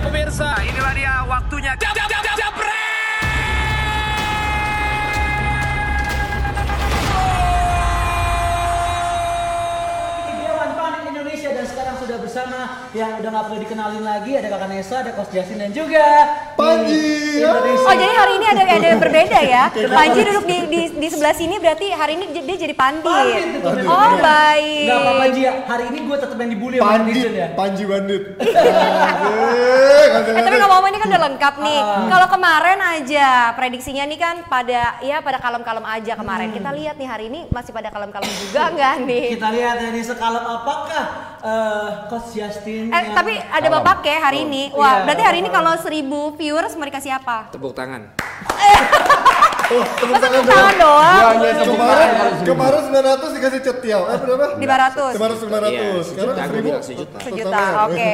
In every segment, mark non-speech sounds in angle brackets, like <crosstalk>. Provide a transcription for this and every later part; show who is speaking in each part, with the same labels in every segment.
Speaker 1: pemirsa, inilah dia waktunya. Jab, jab, jab, jab, japret!
Speaker 2: Dewan Panik Indonesia dan sekarang sudah bersama yang udah nggak perlu dikenalin lagi ada kakak Nesa, ada Kos Jasin dan juga
Speaker 3: Panji.
Speaker 2: Di Indonesia.
Speaker 4: Oh jadi hari ini ada ada yang berbeda ya. Panji duduk di, di di sebelah sini berarti hari ini dia jadi pandit. Oh
Speaker 2: namanya.
Speaker 4: baik.
Speaker 2: Nggak apa-apa Ji ya, hari ini gue tetap yang dibully sama netizen ya.
Speaker 3: Panji Bandit. <laughs> Asik,
Speaker 4: Eh tapi ngomong-ngomong ini kan udah lengkap nih.
Speaker 2: Ah.
Speaker 4: Kalau kemarin aja prediksinya nih kan pada ya pada kalem-kalem aja kemarin.
Speaker 2: Hmm.
Speaker 4: Kita lihat nih hari ini masih pada kalem-kalem juga nggak <laughs> nih?
Speaker 2: Kita lihat ya nih sekalem apakah eh Coach Justin
Speaker 4: Eh
Speaker 2: yang-
Speaker 4: tapi ada bapak ya hari ini.
Speaker 2: Oh,
Speaker 4: Wah
Speaker 2: iya,
Speaker 4: berarti hari ini kalau seribu viewers mau dikasih apa?
Speaker 1: Tepuk tangan.
Speaker 3: Oh, tepuk
Speaker 4: Masa
Speaker 3: tangan
Speaker 4: tepuk tangan
Speaker 3: doang.
Speaker 4: doang?
Speaker 3: Kemarin, kemarin 900 dikasih cetiau. Eh berapa?
Speaker 4: 500.
Speaker 3: 500 500. Sekarang
Speaker 1: sejuta,
Speaker 3: 1000.
Speaker 1: gua bilang sejuta.
Speaker 4: Sejuta, oke.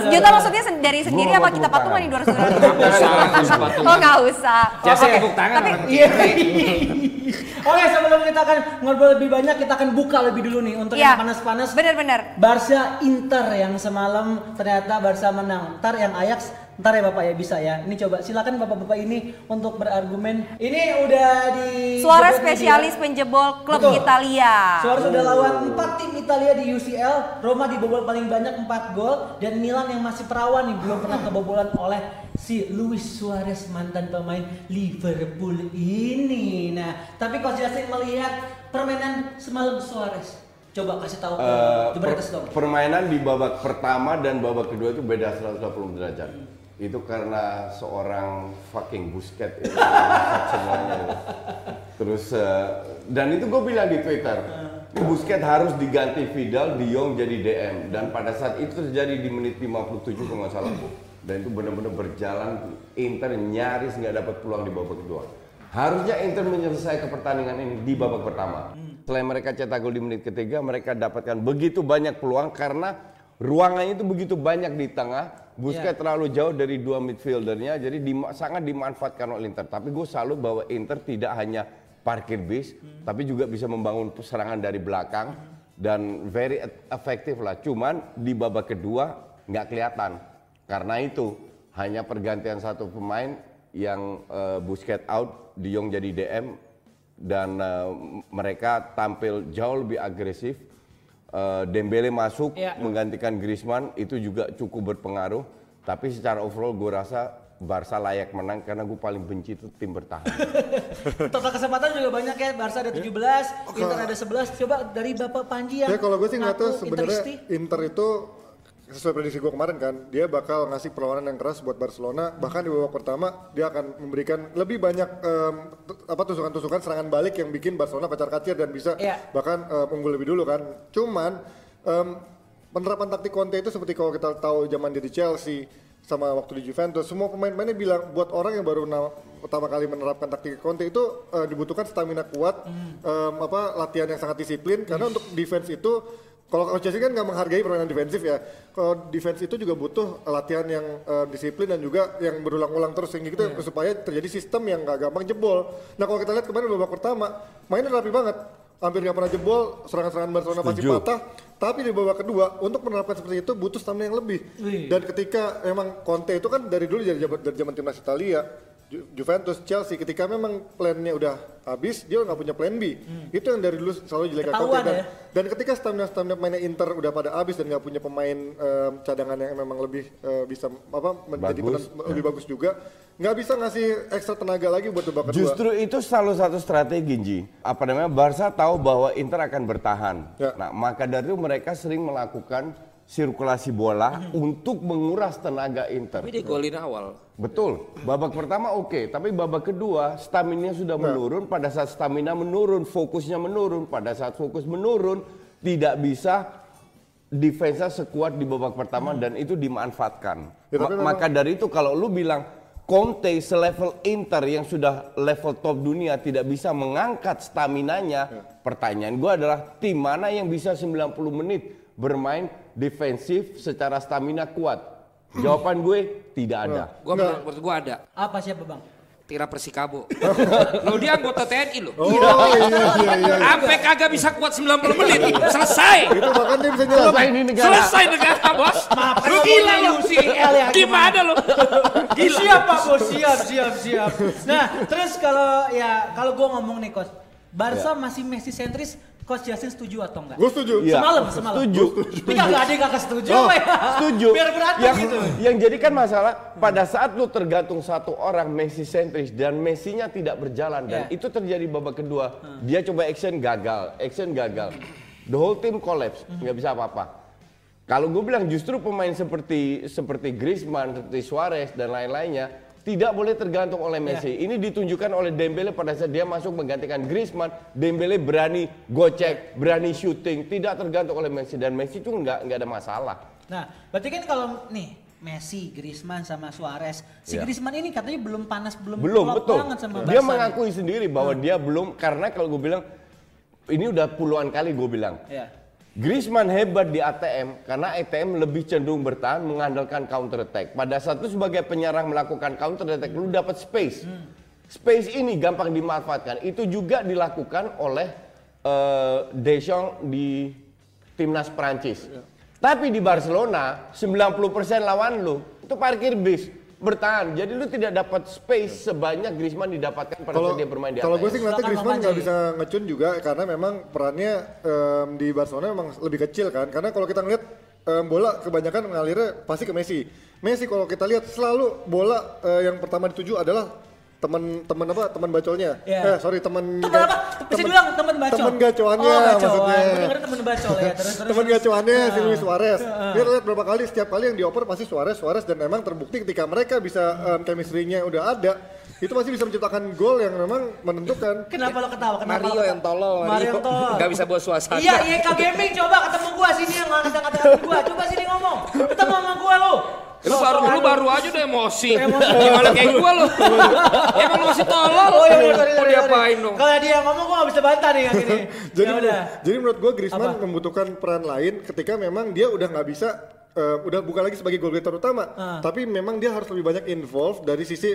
Speaker 4: Sejuta maksudnya sen- dari sendiri apa kita patungan nih 200
Speaker 1: Nggak usah, nggak usah patungan.
Speaker 4: Oh nggak usah.
Speaker 1: Jasa
Speaker 4: Oke.
Speaker 1: tepuk tangan.
Speaker 4: Tapi
Speaker 2: Iya. <laughs> Oke sebelum kita akan ngobrol lebih banyak kita akan buka lebih dulu nih untuk
Speaker 4: Iya.
Speaker 2: yang panas-panas.
Speaker 4: benar-benar.
Speaker 2: Barca Inter yang semalam ternyata Barca menang. Ntar yang Ajax, ntar ya Bapak ya bisa ya. Ini coba silakan Bapak-bapak ini untuk berargumen. Ini udah di
Speaker 4: Suara
Speaker 2: media.
Speaker 4: spesialis penjebol klub
Speaker 2: Betul.
Speaker 4: Italia.
Speaker 2: Suara sudah lawan 4 tim Italia di UCL. Roma dibobol paling banyak 4 gol dan Milan yang masih perawan nih belum pernah kebobolan oleh si Luis Suarez mantan pemain Liverpool ini. Nah, tapi Coach Justin melihat permainan semalam Suarez. Coba kasih tahu ke Jebretes
Speaker 5: per-
Speaker 2: dong.
Speaker 5: permainan di babak pertama dan babak kedua itu beda 180 derajat. Itu karena seorang fucking Busquets itu semuanya. Terus eh, dan itu gue bilang di Twitter, Busquets harus diganti Vidal, De Jong jadi DM dan pada saat itu terjadi di menit 57 kalau nggak salah. Dan itu benar-benar berjalan Inter nyaris nggak dapat peluang di babak kedua. Harusnya Inter menyelesaikan pertandingan ini di babak pertama. Selain mereka cetak gol di menit ketiga, mereka dapatkan begitu banyak peluang karena ruangannya itu begitu banyak di tengah. Busquets terlalu jauh dari dua midfieldernya, jadi dima- sangat dimanfaatkan oleh Inter. Tapi gue salut bahwa Inter tidak hanya parkir bis, tapi juga bisa membangun serangan dari belakang dan very efektif lah. Cuman di babak kedua nggak kelihatan. Karena itu hanya pergantian satu pemain yang eh, Busquets out, De Jong jadi DM dan eh, mereka tampil jauh lebih agresif. Eh, Dembele masuk
Speaker 2: Iya.
Speaker 5: menggantikan Griezmann itu juga cukup berpengaruh. Tapi secara overall gue rasa Barca layak menang karena gue paling benci itu tim bertahan. <laughs>
Speaker 2: Total kesempatan juga banyak ya. Barca ada 17, Inter ada 11. Coba dari Bapak Panji yang
Speaker 3: Ya kalau gue sih nggak tahu sebenarnya. Inter itu sesuai prediksi gue kemarin kan, dia bakal ngasih perlawanan yang keras buat Barcelona. Bahkan di babak pertama dia akan memberikan lebih banyak t- apa tusukan-tusukan serangan balik yang bikin Barcelona kacar-kacir dan bisa
Speaker 2: Iya.
Speaker 3: bahkan em, unggul lebih dulu kan. Cuman em, penerapan taktik Conte itu seperti kalau kita tahu zaman dia di Chelsea sama waktu di Juventus, semua pemain-pemainnya bilang buat orang yang baru pertama kali menerapkan taktik Conte itu eh, dibutuhkan stamina kuat, em, apa latihan yang sangat disiplin karena untuk defense itu kalau Coach Chelsea kan nggak menghargai permainan defensif ya. Kalau defense itu juga butuh latihan yang eh, disiplin dan juga yang berulang-ulang terus sehingga gitu supaya terjadi sistem yang nggak gampang jebol. Nah kalau kita lihat kemarin babak pertama mainnya rapi banget, hampir nggak pernah jebol, serangan-serangan Barcelona pasti patah. Tapi di babak kedua untuk menerapkan seperti itu butuh stamina yang lebih.
Speaker 2: Wih.
Speaker 3: Dan ketika memang Conte itu kan dari dulu dari zaman, dari zaman timnas Italia, Ju- Juventus, Chelsea, ketika memang plannya udah habis, dia nggak punya plan B. Itu yang dari dulu selalu jelek Conte. Dan,
Speaker 2: ya.
Speaker 3: dan ketika stamina-stamina mainnya Inter udah pada habis dan nggak punya pemain em, cadangan yang memang lebih eh, bisa apa menjadi
Speaker 5: Bagus,
Speaker 3: penan- lebih bagus juga, nggak bisa ngasih ekstra tenaga lagi buat babak kedua.
Speaker 5: Justru itu salah satu strategi Ji. Apa namanya? Barca tahu bahwa Inter akan bertahan.
Speaker 3: Ya.
Speaker 5: Nah, maka dari itu mereka sering melakukan sirkulasi bola untuk menguras tenaga Inter.
Speaker 1: Tapi dia golin awal.
Speaker 5: Betul. Babak pertama oke, tapi babak kedua stamina sudah menurun. Pada saat stamina menurun, fokusnya menurun. Pada saat fokus menurun, tidak bisa defense sekuat di babak pertama dan itu dimanfaatkan.
Speaker 3: Ya,
Speaker 5: Ma-
Speaker 3: memang-
Speaker 5: maka dari itu kalau lu bilang Conte selevel Inter yang sudah level top dunia tidak bisa mengangkat staminanya, pertanyaan gue adalah tim mana yang bisa 90 menit bermain defensif secara stamina kuat? Jawaban gue tidak ada.
Speaker 1: Gua menurut gua ada.
Speaker 2: Apa siapa bang?
Speaker 1: Tira Persikabo. <laughs> lo dia anggota TNI lo.
Speaker 3: Oh iya iya iya. iya.
Speaker 1: Sampai kagak bisa kuat 90 menit. Selesai.
Speaker 3: Itu bahkan dia bisa.
Speaker 5: Selesai ini negara.
Speaker 1: Selesai negara bos.
Speaker 2: Maaf,
Speaker 1: Lu gila
Speaker 2: ngomongnya
Speaker 1: lo.
Speaker 2: UCL ya,
Speaker 1: Gimana lo? Gila.
Speaker 2: Siap Pak Bos, siap, siap, siap. Nah, terus kalau ya kalau gua ngomong nih coach, Barca masih Messi sentris, coach Justin setuju atau enggak?
Speaker 3: Gue setuju.
Speaker 5: Iya.
Speaker 2: Semalam, semalam.
Speaker 5: Setuju.
Speaker 2: Tapi kagak ada yang kagak setuju
Speaker 5: Oh,
Speaker 2: apa ya?
Speaker 5: setuju.
Speaker 2: Biar berantem
Speaker 5: yang,
Speaker 2: gitu.
Speaker 5: Yang jadi kan masalah pada saat lu tergantung satu orang Messi sentris dan Messinya tidak berjalan dan
Speaker 2: Ya.
Speaker 5: itu terjadi babak kedua. Dia coba action gagal, action gagal. The whole team collapse, nggak bisa apa-apa. Kalau gue bilang justru pemain seperti seperti Griezmann, seperti Suarez dan lain-lainnya tidak boleh tergantung oleh Messi. Ini ditunjukkan oleh Dembele pada saat dia masuk menggantikan Griezmann. Dembele berani gocek, berani shooting, tidak tergantung oleh Messi dan Messi itu nggak nggak ada masalah.
Speaker 2: Nah, berarti kan kalau nih Messi, Griezmann sama Suarez. Si
Speaker 5: Ya.
Speaker 2: Griezmann ini katanya belum panas, belum
Speaker 5: belum betul
Speaker 2: banget sama
Speaker 5: dia
Speaker 2: Barca nih.
Speaker 5: mengakui sendiri bahwa dia belum karena kalau gue bilang ini udah puluhan kali gue bilang
Speaker 2: Ya.
Speaker 5: Griezmann hebat di ATM karena ATM lebih cenderung bertahan mengandalkan counter attack. Pada saat itu sebagai penyerang melakukan counter attack lu dapat space. Space ini gampang dimanfaatkan. Itu juga dilakukan oleh eh, Deschamps di timnas Prancis. Tapi di Barcelona 90% lawan lu itu parkir bis bertahan. Jadi lu tidak dapat space sebanyak Griezmann didapatkan pada
Speaker 3: Kalau
Speaker 5: saat dia bermain di
Speaker 3: kalau gue sih ngeliatnya Griezmann nggak bisa ngecun juga karena memang perannya em, di Barcelona memang lebih kecil kan. Karena kalau kita ngeliat em, bola kebanyakan ngalirnya pasti ke Messi. Messi kalau kita lihat selalu bola eh, yang pertama dituju adalah teman-teman apa teman bacolnya.
Speaker 2: Iya.
Speaker 3: Eh sorry teman
Speaker 2: Temen apa? Bisa diulang temen bacol.
Speaker 3: temen gacoannya
Speaker 2: oh, gacoan.
Speaker 3: maksudnya.
Speaker 2: Temen bacol ya. Terus, terus,
Speaker 3: teman
Speaker 2: terus.
Speaker 3: gacuannya si. Luis Suarez. Dia lihat berapa kali setiap kali yang dioper pasti Suarez Suarez dan memang terbukti ketika mereka bisa em, chemistry-nya udah ada itu pasti bisa menciptakan gol yang memang menentukan.
Speaker 2: Kenapa lo ketawa? Kenapa
Speaker 1: Mario
Speaker 2: lo
Speaker 1: yang tolol.
Speaker 2: Mario yang tolol.
Speaker 1: Gak bisa bawa suasana.
Speaker 2: Iya, iya Kak Gaming coba ketemu gua sini yang ngangkat-ngangkat gua. Coba sini ngomong. Ketemu sama gua lu.
Speaker 1: Lu baru lu baru aja udah emosi.
Speaker 2: Emosi.
Speaker 1: Gimana kayak gua lu? <laughs> Emang lu masih tolol.
Speaker 2: Oh iya, sorry,
Speaker 1: Mau diapain dong?
Speaker 2: Kalau dia yang ngomong gua gak bisa bantah nih yang ini. <laughs>
Speaker 3: jadi
Speaker 2: ya
Speaker 3: jadi menurut gue Griezmann
Speaker 2: Apa?
Speaker 3: membutuhkan peran lain ketika memang dia udah nggak bisa eh, udah bukan lagi sebagai goal getter utama
Speaker 2: Ah.
Speaker 3: tapi memang dia harus lebih banyak involve dari sisi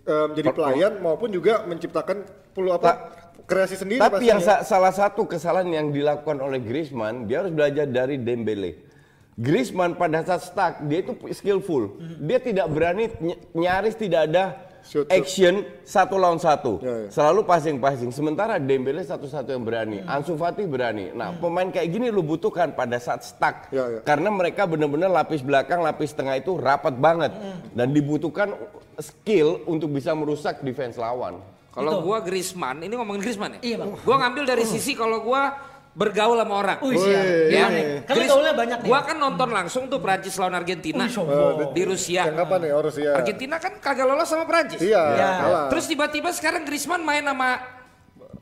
Speaker 3: em, jadi pelayan maupun juga menciptakan perlu apa kreasi sendiri
Speaker 5: Tapi yang
Speaker 3: pastinya.
Speaker 5: sa- salah satu kesalahan yang dilakukan oleh Griezmann, dia harus belajar dari Dembele. Griezmann pada saat stuck, dia itu skillful. Dia tidak berani ny- nyaris tidak ada
Speaker 3: Shoot,
Speaker 5: action satu lawan satu.
Speaker 3: Ya, ya.
Speaker 5: Selalu passing-passing. Sementara Dembele satu-satu yang berani. Ansu Fati berani. Nah, pemain kayak gini lu butuhkan pada saat stuck.
Speaker 3: Ya, ya.
Speaker 5: Karena mereka benar-benar lapis belakang, lapis tengah itu rapat banget dan dibutuhkan skill untuk bisa merusak defense lawan.
Speaker 1: Kalau gua Griezmann, ini ngomongin Griezmann ya?
Speaker 2: Iya, Bang.
Speaker 1: Gua ngambil dari sisi kalau gua bergaul sama orang.
Speaker 2: Wih.
Speaker 1: Ya,
Speaker 2: Gimana? Kan gaulnya banyak nih.
Speaker 1: Gua kan nonton langsung tuh Prancis lawan Argentina
Speaker 2: Wih, sombong.
Speaker 1: di Rusia.
Speaker 3: yang kapan nih oh Rusia
Speaker 1: Argentina kan kagak lolos sama Prancis.
Speaker 3: iya
Speaker 2: Iya.
Speaker 3: kalah
Speaker 1: Terus tiba-tiba sekarang Griezmann main sama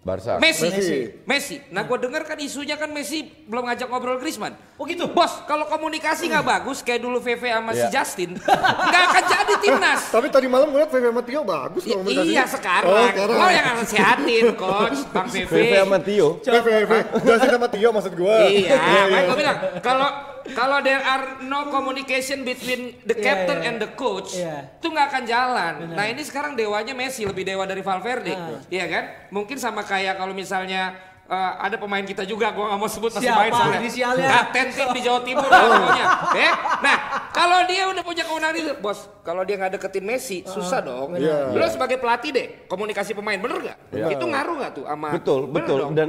Speaker 5: Barca.
Speaker 1: Messi.
Speaker 3: Messi.
Speaker 1: Messi. Nah, gue dengar kan isunya kan Messi belum ngajak ngobrol Griezmann.
Speaker 2: Oh gitu?
Speaker 1: Bos, kalau komunikasi nggak bagus kayak dulu VV sama si
Speaker 5: Iya.
Speaker 1: Justin, nggak akan jadi timnas.
Speaker 3: tapi tadi malam gue liat VV sama Tio bagus
Speaker 1: I-
Speaker 3: komunikasinya.
Speaker 1: iya sekarang.
Speaker 3: oh
Speaker 1: Oh,
Speaker 3: sekarang
Speaker 1: yang nasehatin coach, Bang VV.
Speaker 5: VV sama Tio.
Speaker 3: VV VV Justin sama Tio maksud gue
Speaker 1: Iya, makanya gue bilang kalau kalau there are no communication between the
Speaker 2: Iya,
Speaker 1: captain
Speaker 2: iya.
Speaker 1: and the coach,
Speaker 2: Iya.
Speaker 1: itu nggak akan jalan. Nah ini sekarang dewanya Messi lebih dewa dari Valverde,
Speaker 2: Ah.
Speaker 1: iya kan? Mungkin sama kayak kalau misalnya eh, ada pemain kita juga, gue nggak mau sebut masih
Speaker 2: Siapa
Speaker 1: main soalnya.
Speaker 2: inisialnya?
Speaker 1: Kapten tim di Jawa Timur lah <laughs> pokoknya. Eh, nah kalau dia udah punya kewenangan itu, bos, kalau dia nggak deketin Messi, susah dong.
Speaker 3: Iya.
Speaker 1: Lo sebagai pelatih deh, komunikasi pemain bener nggak?
Speaker 5: Iya.
Speaker 1: Itu ngaruh nggak tuh sama?
Speaker 5: Betul,
Speaker 1: Bener
Speaker 5: betul.
Speaker 1: dong.
Speaker 5: Dan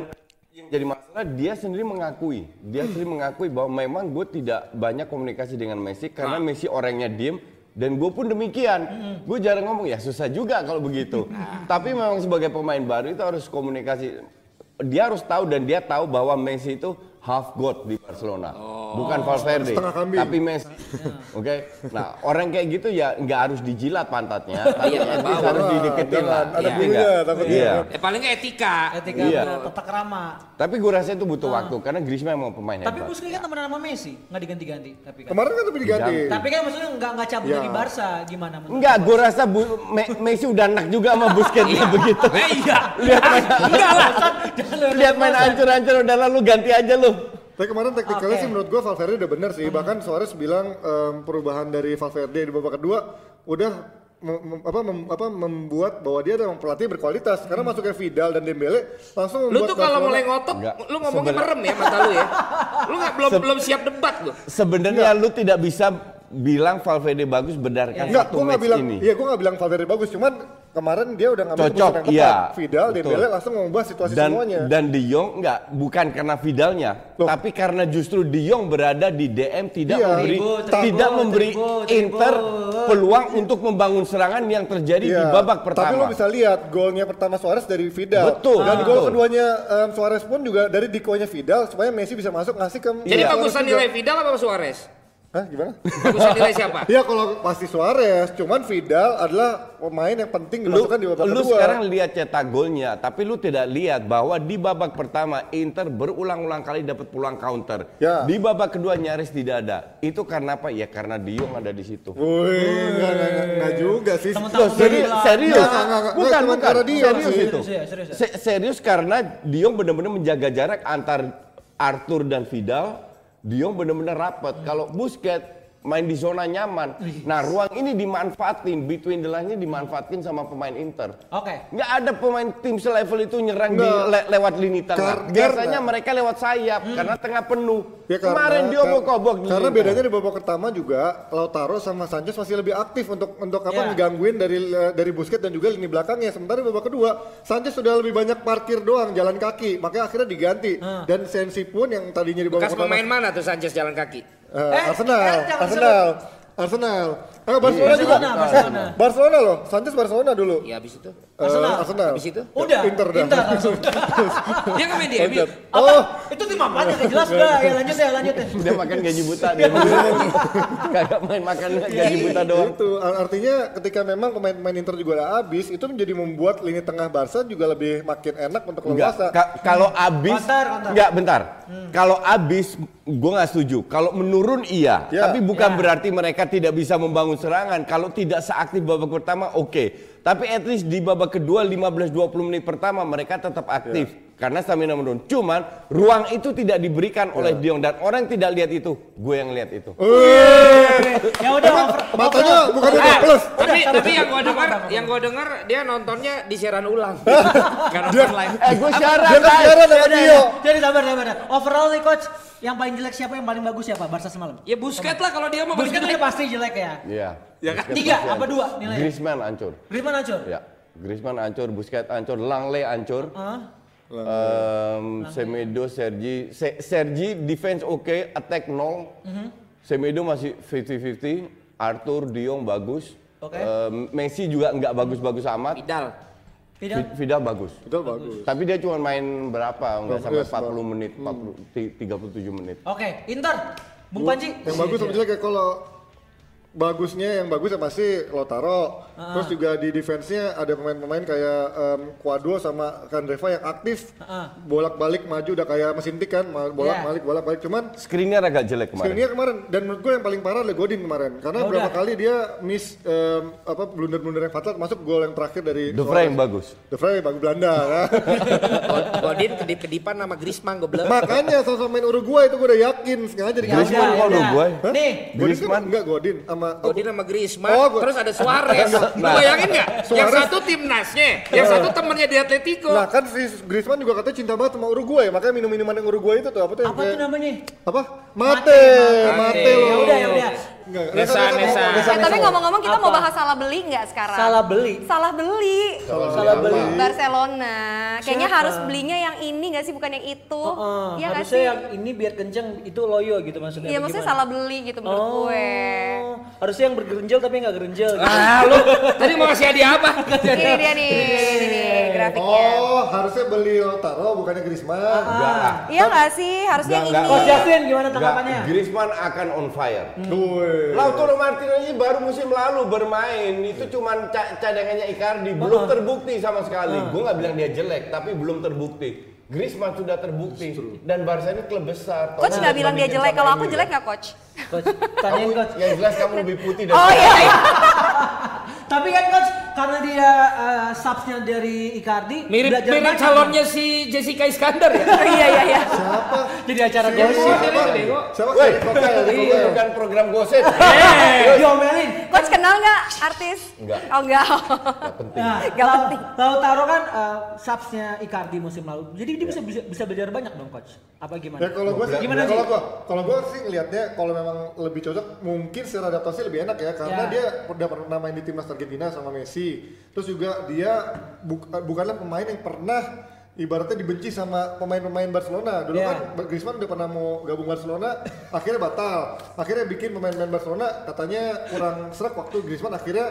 Speaker 5: yang jadi masalah dia sendiri mengakui, dia sendiri mengakui bahwa memang gue tidak banyak komunikasi dengan Messi karena Messi orangnya diem dan gue pun demikian. Gue jarang ngomong ya susah juga kalau begitu. <laughs> Tapi memang sebagai pemain baru itu harus komunikasi. Dia harus tahu dan dia tahu bahwa Messi itu half god di Barcelona, bukan Valverde, tapi Messi. <laughs> Oke, nah orang kayak gitu ya nggak harus dijilat pantatnya, tapi
Speaker 1: Iya,
Speaker 5: least
Speaker 1: bawah.
Speaker 5: harus dideketin lah.
Speaker 3: ada
Speaker 5: Iya
Speaker 3: bulunya,
Speaker 5: nggak?
Speaker 3: takutnya.
Speaker 5: Iya.
Speaker 1: Eh paling nggak etika.
Speaker 2: Etika
Speaker 5: Iya.
Speaker 2: tata kerama.
Speaker 5: Tapi gue rasa itu butuh waktu karena Griezmann emang pemain
Speaker 2: Tapi
Speaker 5: hebat.
Speaker 2: Busquets kan temenan sama Messi, nggak diganti-ganti. Tapi kan.
Speaker 3: kemarin kan tapi diganti
Speaker 2: Tapi kan maksudnya nggak nggak cabut
Speaker 3: Ya.
Speaker 2: dari Barca, gimana?
Speaker 5: Enggak, gue rasa Bu- Me- Messi udah enak juga sama Busquets begitu.
Speaker 1: Eh iya.
Speaker 5: Lihat main,
Speaker 1: Enggak lah.
Speaker 5: lihat main hancur-hancur udah lalu ganti aja lu.
Speaker 3: Tapi kemarin taktikalnya
Speaker 2: Oke.
Speaker 3: sih menurut gua Valverde udah bener sih. Bahkan Suarez bilang em, perubahan dari Valverde di babak kedua udah mem- apa, mem- apa membuat bahwa dia adalah pelatih berkualitas karena masuknya Vidal dan Dembele langsung
Speaker 1: Lu
Speaker 3: membuat
Speaker 1: tuh kalau mulai ngotot,
Speaker 5: Enggak.
Speaker 1: lu ngomongnya
Speaker 5: Sebenarnya-
Speaker 1: merem ya mata lu ya. <laughs> Lu nggak belum belum siap debat lu.
Speaker 5: Sebenarnya lu tidak bisa bilang Valverde bagus berdasarkan
Speaker 3: Enggak,
Speaker 5: satu
Speaker 3: gue nggak
Speaker 5: match
Speaker 3: bilang,
Speaker 5: ini.
Speaker 3: iya gue nggak bilang Valverde bagus, cuman kemarin dia udah ngambil
Speaker 5: Cocok, iya.
Speaker 3: Vidal,
Speaker 5: Betul.
Speaker 3: Dembele langsung mengubah situasi
Speaker 5: dan
Speaker 3: semuanya.
Speaker 5: dan De Jong enggak bukan karena Vidalnya
Speaker 3: Loh.
Speaker 5: tapi karena justru De Jong berada di DM tidak
Speaker 3: Iya.
Speaker 5: memberi
Speaker 2: Tribut, tribut,
Speaker 5: tidak memberi
Speaker 2: tribut,
Speaker 5: Inter
Speaker 2: tribut.
Speaker 5: peluang untuk membangun serangan yang terjadi di
Speaker 3: Iya,
Speaker 5: babak
Speaker 3: Tapi lo
Speaker 5: pertama.
Speaker 3: bisa lihat golnya pertama Suarez dari Vidal.
Speaker 5: Betul,
Speaker 3: Dan
Speaker 5: betul.
Speaker 3: gol keduanya em, Suarez pun juga dari dikonya Vidal supaya Messi bisa masuk ngasih ke
Speaker 1: Jadi
Speaker 3: Suarez
Speaker 1: bagusan nilai Vidal apa Suarez?
Speaker 3: Hah, gimana?
Speaker 1: Bagusan nilai siapa?
Speaker 3: Iya kalau pasti Suarez, cuman Vidal adalah pemain yang penting
Speaker 5: Lu,
Speaker 3: dimasukkan di babak
Speaker 5: lu
Speaker 3: kedua.
Speaker 5: sekarang lihat cetak golnya, tapi lu tidak lihat bahwa di babak pertama Inter berulang-ulang kali dapat peluang counter.
Speaker 3: Ya.
Speaker 5: Di babak kedua nyaris tidak ada. Itu karena apa? Ya karena De Jong ada di situ.
Speaker 3: Wih, enggak, enggak, enggak, enggak juga sih.
Speaker 2: Teman-teman
Speaker 5: Loh, seri- serius,
Speaker 3: Enggak, enggak, enggak.
Speaker 5: bukan
Speaker 3: Cuma
Speaker 5: bukan,
Speaker 3: karena De Jong
Speaker 5: serius
Speaker 3: sih.
Speaker 5: itu.
Speaker 2: Serius ya, serius ya.
Speaker 5: Se- serius karena Diong benar-benar menjaga jarak antar Arthur dan Vidal. Diong benar-benar rapat. Kalau Busquets main di zona nyaman. Nah, ruang ini dimanfaatin, between the line-nya dimanfaatin sama pemain Inter.
Speaker 2: Oke.
Speaker 5: Nggak ada pemain tim selevel itu nyerang di le- lewat lini tengah.
Speaker 3: Kar-
Speaker 5: Biasanya
Speaker 3: karena-
Speaker 5: mereka lewat sayap karena tengah penuh.
Speaker 3: Ya, karena-
Speaker 5: Kemarin dia
Speaker 3: kar-
Speaker 5: kobok di
Speaker 3: Karena
Speaker 5: lini
Speaker 3: bedanya di babak pertama juga Lautaro sama Sanchez masih lebih aktif untuk untuk apa
Speaker 2: Ya.
Speaker 3: ngegangguin dari dari Busquets dan juga lini belakangnya. Sementara di babak kedua Sanchez sudah lebih banyak parkir doang jalan kaki, makanya akhirnya diganti. Dan Sensi pun yang tadinya di babak
Speaker 1: Bekas
Speaker 3: pertama
Speaker 1: pemain mana tuh Sanchez jalan kaki?
Speaker 3: Eh,
Speaker 2: Eh,
Speaker 3: Arsenal,
Speaker 2: eh, jangan
Speaker 3: Arsenal, Arsenal. Eh, Barcelona juga.
Speaker 2: Barcelona, Barcelona.
Speaker 3: Barcelona loh, Sanchez Barcelona dulu.
Speaker 1: Ya habis itu.
Speaker 3: Eh,
Speaker 2: Arsenal.
Speaker 3: Arsenal.
Speaker 1: Habis itu?
Speaker 2: Udah.
Speaker 3: Inter dah.
Speaker 2: langsung. <laughs>
Speaker 1: Dia main di MU.
Speaker 3: Oh,
Speaker 2: Itu tim apaan ya? Nggak jelas udah. Ya lanjut ya, lanjut ya.
Speaker 5: Dia makan gaji buta dia. Kagak main makan gaji buta doang.
Speaker 3: itu Ar- artinya ketika memang pemain-pemain Inter juga udah habis, itu menjadi membuat lini tengah Barca juga lebih makin enak untuk leluasa.
Speaker 5: ka- kalau abis,
Speaker 2: Konter, konter.
Speaker 5: enggak bentar. Kalau abis, gue nggak setuju. Kalau menurun iya,
Speaker 3: Ya.
Speaker 5: tapi bukan
Speaker 2: Ya.
Speaker 5: berarti mereka tidak bisa membangun serangan. Kalau tidak seaktif babak pertama, oke. Tapi at least di babak kedua 15-20 menit pertama mereka tetap aktif karena stamina menurun. Cuman ruang itu tidak diberikan oleh Diong dan orang tidak lihat itu. Gue yang lihat itu.
Speaker 2: Ya udah.
Speaker 3: Matanya bukan
Speaker 1: Eh,
Speaker 3: plus.
Speaker 1: tapi tapi yang
Speaker 2: sabar,
Speaker 1: dengar, yang gua dengar dia nontonnya di siaran ulang. <laughs> Karena nonton live.
Speaker 5: Eh, gue siaran.
Speaker 3: Dia kan siaran sama
Speaker 2: Ya udah,
Speaker 3: Dio.
Speaker 2: Jadi sabar. sabar. Overall nih coach, yang paling jelek siapa yang paling bagus siapa? Barca semalam.
Speaker 1: Ya Busquets lah kalau dia mau
Speaker 2: Busquets udah pasti jelek ya.
Speaker 5: Iya.
Speaker 1: Ya kan?
Speaker 2: Tiga apa dua nilainya?
Speaker 5: Griezmann hancur.
Speaker 2: Griezmann hancur.
Speaker 5: Ya. Griezmann hancur, Busquets hancur, Langley hancur.
Speaker 2: Hah?
Speaker 5: Um, Semedo, Sergi, Se- Sergi defense oke, attack nol.
Speaker 2: Mhm.
Speaker 5: Semedo masih 50-50. Arthur, Diong bagus.
Speaker 2: Oke.
Speaker 5: Um, Messi juga nggak bagus-bagus amat.
Speaker 1: Vidal.
Speaker 2: Tidak.
Speaker 5: Vid- Vidal bagus.
Speaker 3: Itu bagus.
Speaker 5: Tapi dia cuma main berapa? Nggak sampai
Speaker 3: Yes,
Speaker 5: 40 menit, 40, ti- 37 menit.
Speaker 2: Oke, Inter. Bung Panji.
Speaker 3: Yang bagus sama jelek ya kalau bagusnya yang bagus ya pasti Lautaro. Terus juga di defense-nya ada pemain-pemain kayak em, Cuadro sama Kandreva yang aktif.
Speaker 2: Heeh.
Speaker 3: Bolak-balik maju udah kayak mesin tik kan, bolak-balik bolak-balik cuman
Speaker 5: Screennya agak jelek kemarin.
Speaker 3: Screennya kemarin dan menurut gue yang paling parah adalah Godin kemarin karena
Speaker 2: Ya
Speaker 3: berapa
Speaker 2: udah.
Speaker 3: kali dia miss em, apa blunder-blunder yang fatal masuk gol yang terakhir dari
Speaker 5: The. Frame bagus.
Speaker 3: The Frame bagus Belanda <laughs> kan.
Speaker 1: Godin kedip-kedipan sama Griezmann goblok.
Speaker 3: Makanya sama main Uruguay itu gue udah yakin sengaja di
Speaker 2: Ya
Speaker 5: Griezmann kok
Speaker 2: ya udah.
Speaker 5: Uruguay?
Speaker 2: Nih,
Speaker 3: Godin kan
Speaker 5: Griezmann?
Speaker 3: enggak Godin sama
Speaker 1: Godin sama Griezmann,
Speaker 3: Oh, gua-
Speaker 1: terus ada Suarez. Lu
Speaker 5: Nah.
Speaker 1: bayangin nggak? Yang satu timnasnya, yang satu temennya di Atletico.
Speaker 3: Nah kan si Griezmann juga katanya cinta banget sama Uruguay, makanya minum-minuman yang Uruguay itu tuh apa tuh
Speaker 2: apa tuh namanya?
Speaker 3: apa? Mate, mate,
Speaker 1: Mate.
Speaker 3: loh.
Speaker 2: Ya udah, ya udah.
Speaker 3: Enggak,
Speaker 1: Nesa,
Speaker 3: Nesa,
Speaker 1: Nesa.
Speaker 3: Nesa,
Speaker 4: Eh, tapi
Speaker 3: Nesa.
Speaker 4: ngomong-ngomong kita mau
Speaker 2: Apa?
Speaker 4: bahas salah beli nggak sekarang?
Speaker 2: Salah beli.
Speaker 4: Salah beli.
Speaker 2: Salah beli.
Speaker 4: Barcelona. Kayaknya
Speaker 2: Siapa?
Speaker 4: harus belinya yang ini nggak sih bukan yang itu?
Speaker 2: Heeh,
Speaker 4: Iya nggak
Speaker 2: harusnya
Speaker 4: sih?
Speaker 2: yang ini biar kenceng itu loyo gitu maksudnya.
Speaker 4: Iya maksudnya salah beli gitu menurut
Speaker 2: Oh,
Speaker 4: gue.
Speaker 2: harusnya yang bergerenjel tapi nggak gerenjel. Gitu.
Speaker 1: Ah, lu tadi mau kasih hadiah apa? <laughs>
Speaker 4: Ini dia nih, ini nih grafiknya.
Speaker 3: Oh, harusnya beli Lautaro bukannya Griezmann.
Speaker 5: Lah.
Speaker 4: Iya nggak sih? Harusnya yang
Speaker 5: Nggak,
Speaker 4: ini.
Speaker 2: Coach Justin gimana tanggapannya?
Speaker 5: Griezmann akan on fire.
Speaker 3: Duh.
Speaker 5: Lautaro Martinez ini baru musim lalu bermain itu cuman ca- cadangannya Icardi belum terbukti sama sekali. Gue nggak bilang dia jelek tapi belum terbukti. Griezmann sudah terbukti dan Barca ini klub besar.
Speaker 4: Coach nggak bilang dia jelek. Kalau aku jelek nggak coach?
Speaker 2: Coach, tanyain coach.
Speaker 5: yang jelas kamu lebih putih dari
Speaker 4: Oh iya. iya. <laughs>
Speaker 2: Tapi kan coach karena dia uh, subsnya dari Icardi
Speaker 1: Mirip mirip calonnya si Jessica Iskandar ya. <laughs>
Speaker 4: Iya iya iya.
Speaker 3: Siapa?
Speaker 2: jadi acara
Speaker 3: Siapa?
Speaker 2: gosip.
Speaker 1: Siapa? Bego.
Speaker 3: Siapa?
Speaker 5: Woi,
Speaker 3: Koktel,
Speaker 5: ini
Speaker 3: Koktel.
Speaker 5: bukan program gosip.
Speaker 2: Diomelin.
Speaker 4: Coach kenal nggak artis?
Speaker 5: Enggak.
Speaker 4: Oh enggak.
Speaker 5: Nggak penting.
Speaker 2: Nah,
Speaker 4: Nggak
Speaker 2: Lau-
Speaker 4: penting.
Speaker 2: Lautaro kan uh, subsnya Icardi musim lalu. Jadi dia bisa bisa, bisa belajar banyak dong coach. Apa gimana?
Speaker 3: Ya kalau gue sih,
Speaker 2: Gimana sih?
Speaker 3: kalau gue, kalau gue sih ngelihatnya kalau memang lebih cocok, mungkin secara adaptasi lebih enak ya, karena
Speaker 2: Ya.
Speaker 3: dia udah pernah main di timnas Argentina sama Messi. Terus juga dia buk- bukanlah pemain yang pernah ibaratnya dibenci sama pemain-pemain Barcelona. Dulu
Speaker 2: Ya.
Speaker 3: kan Griezmann udah pernah mau gabung Barcelona, akhirnya batal. Akhirnya bikin pemain-pemain Barcelona katanya kurang serak waktu Griezmann akhirnya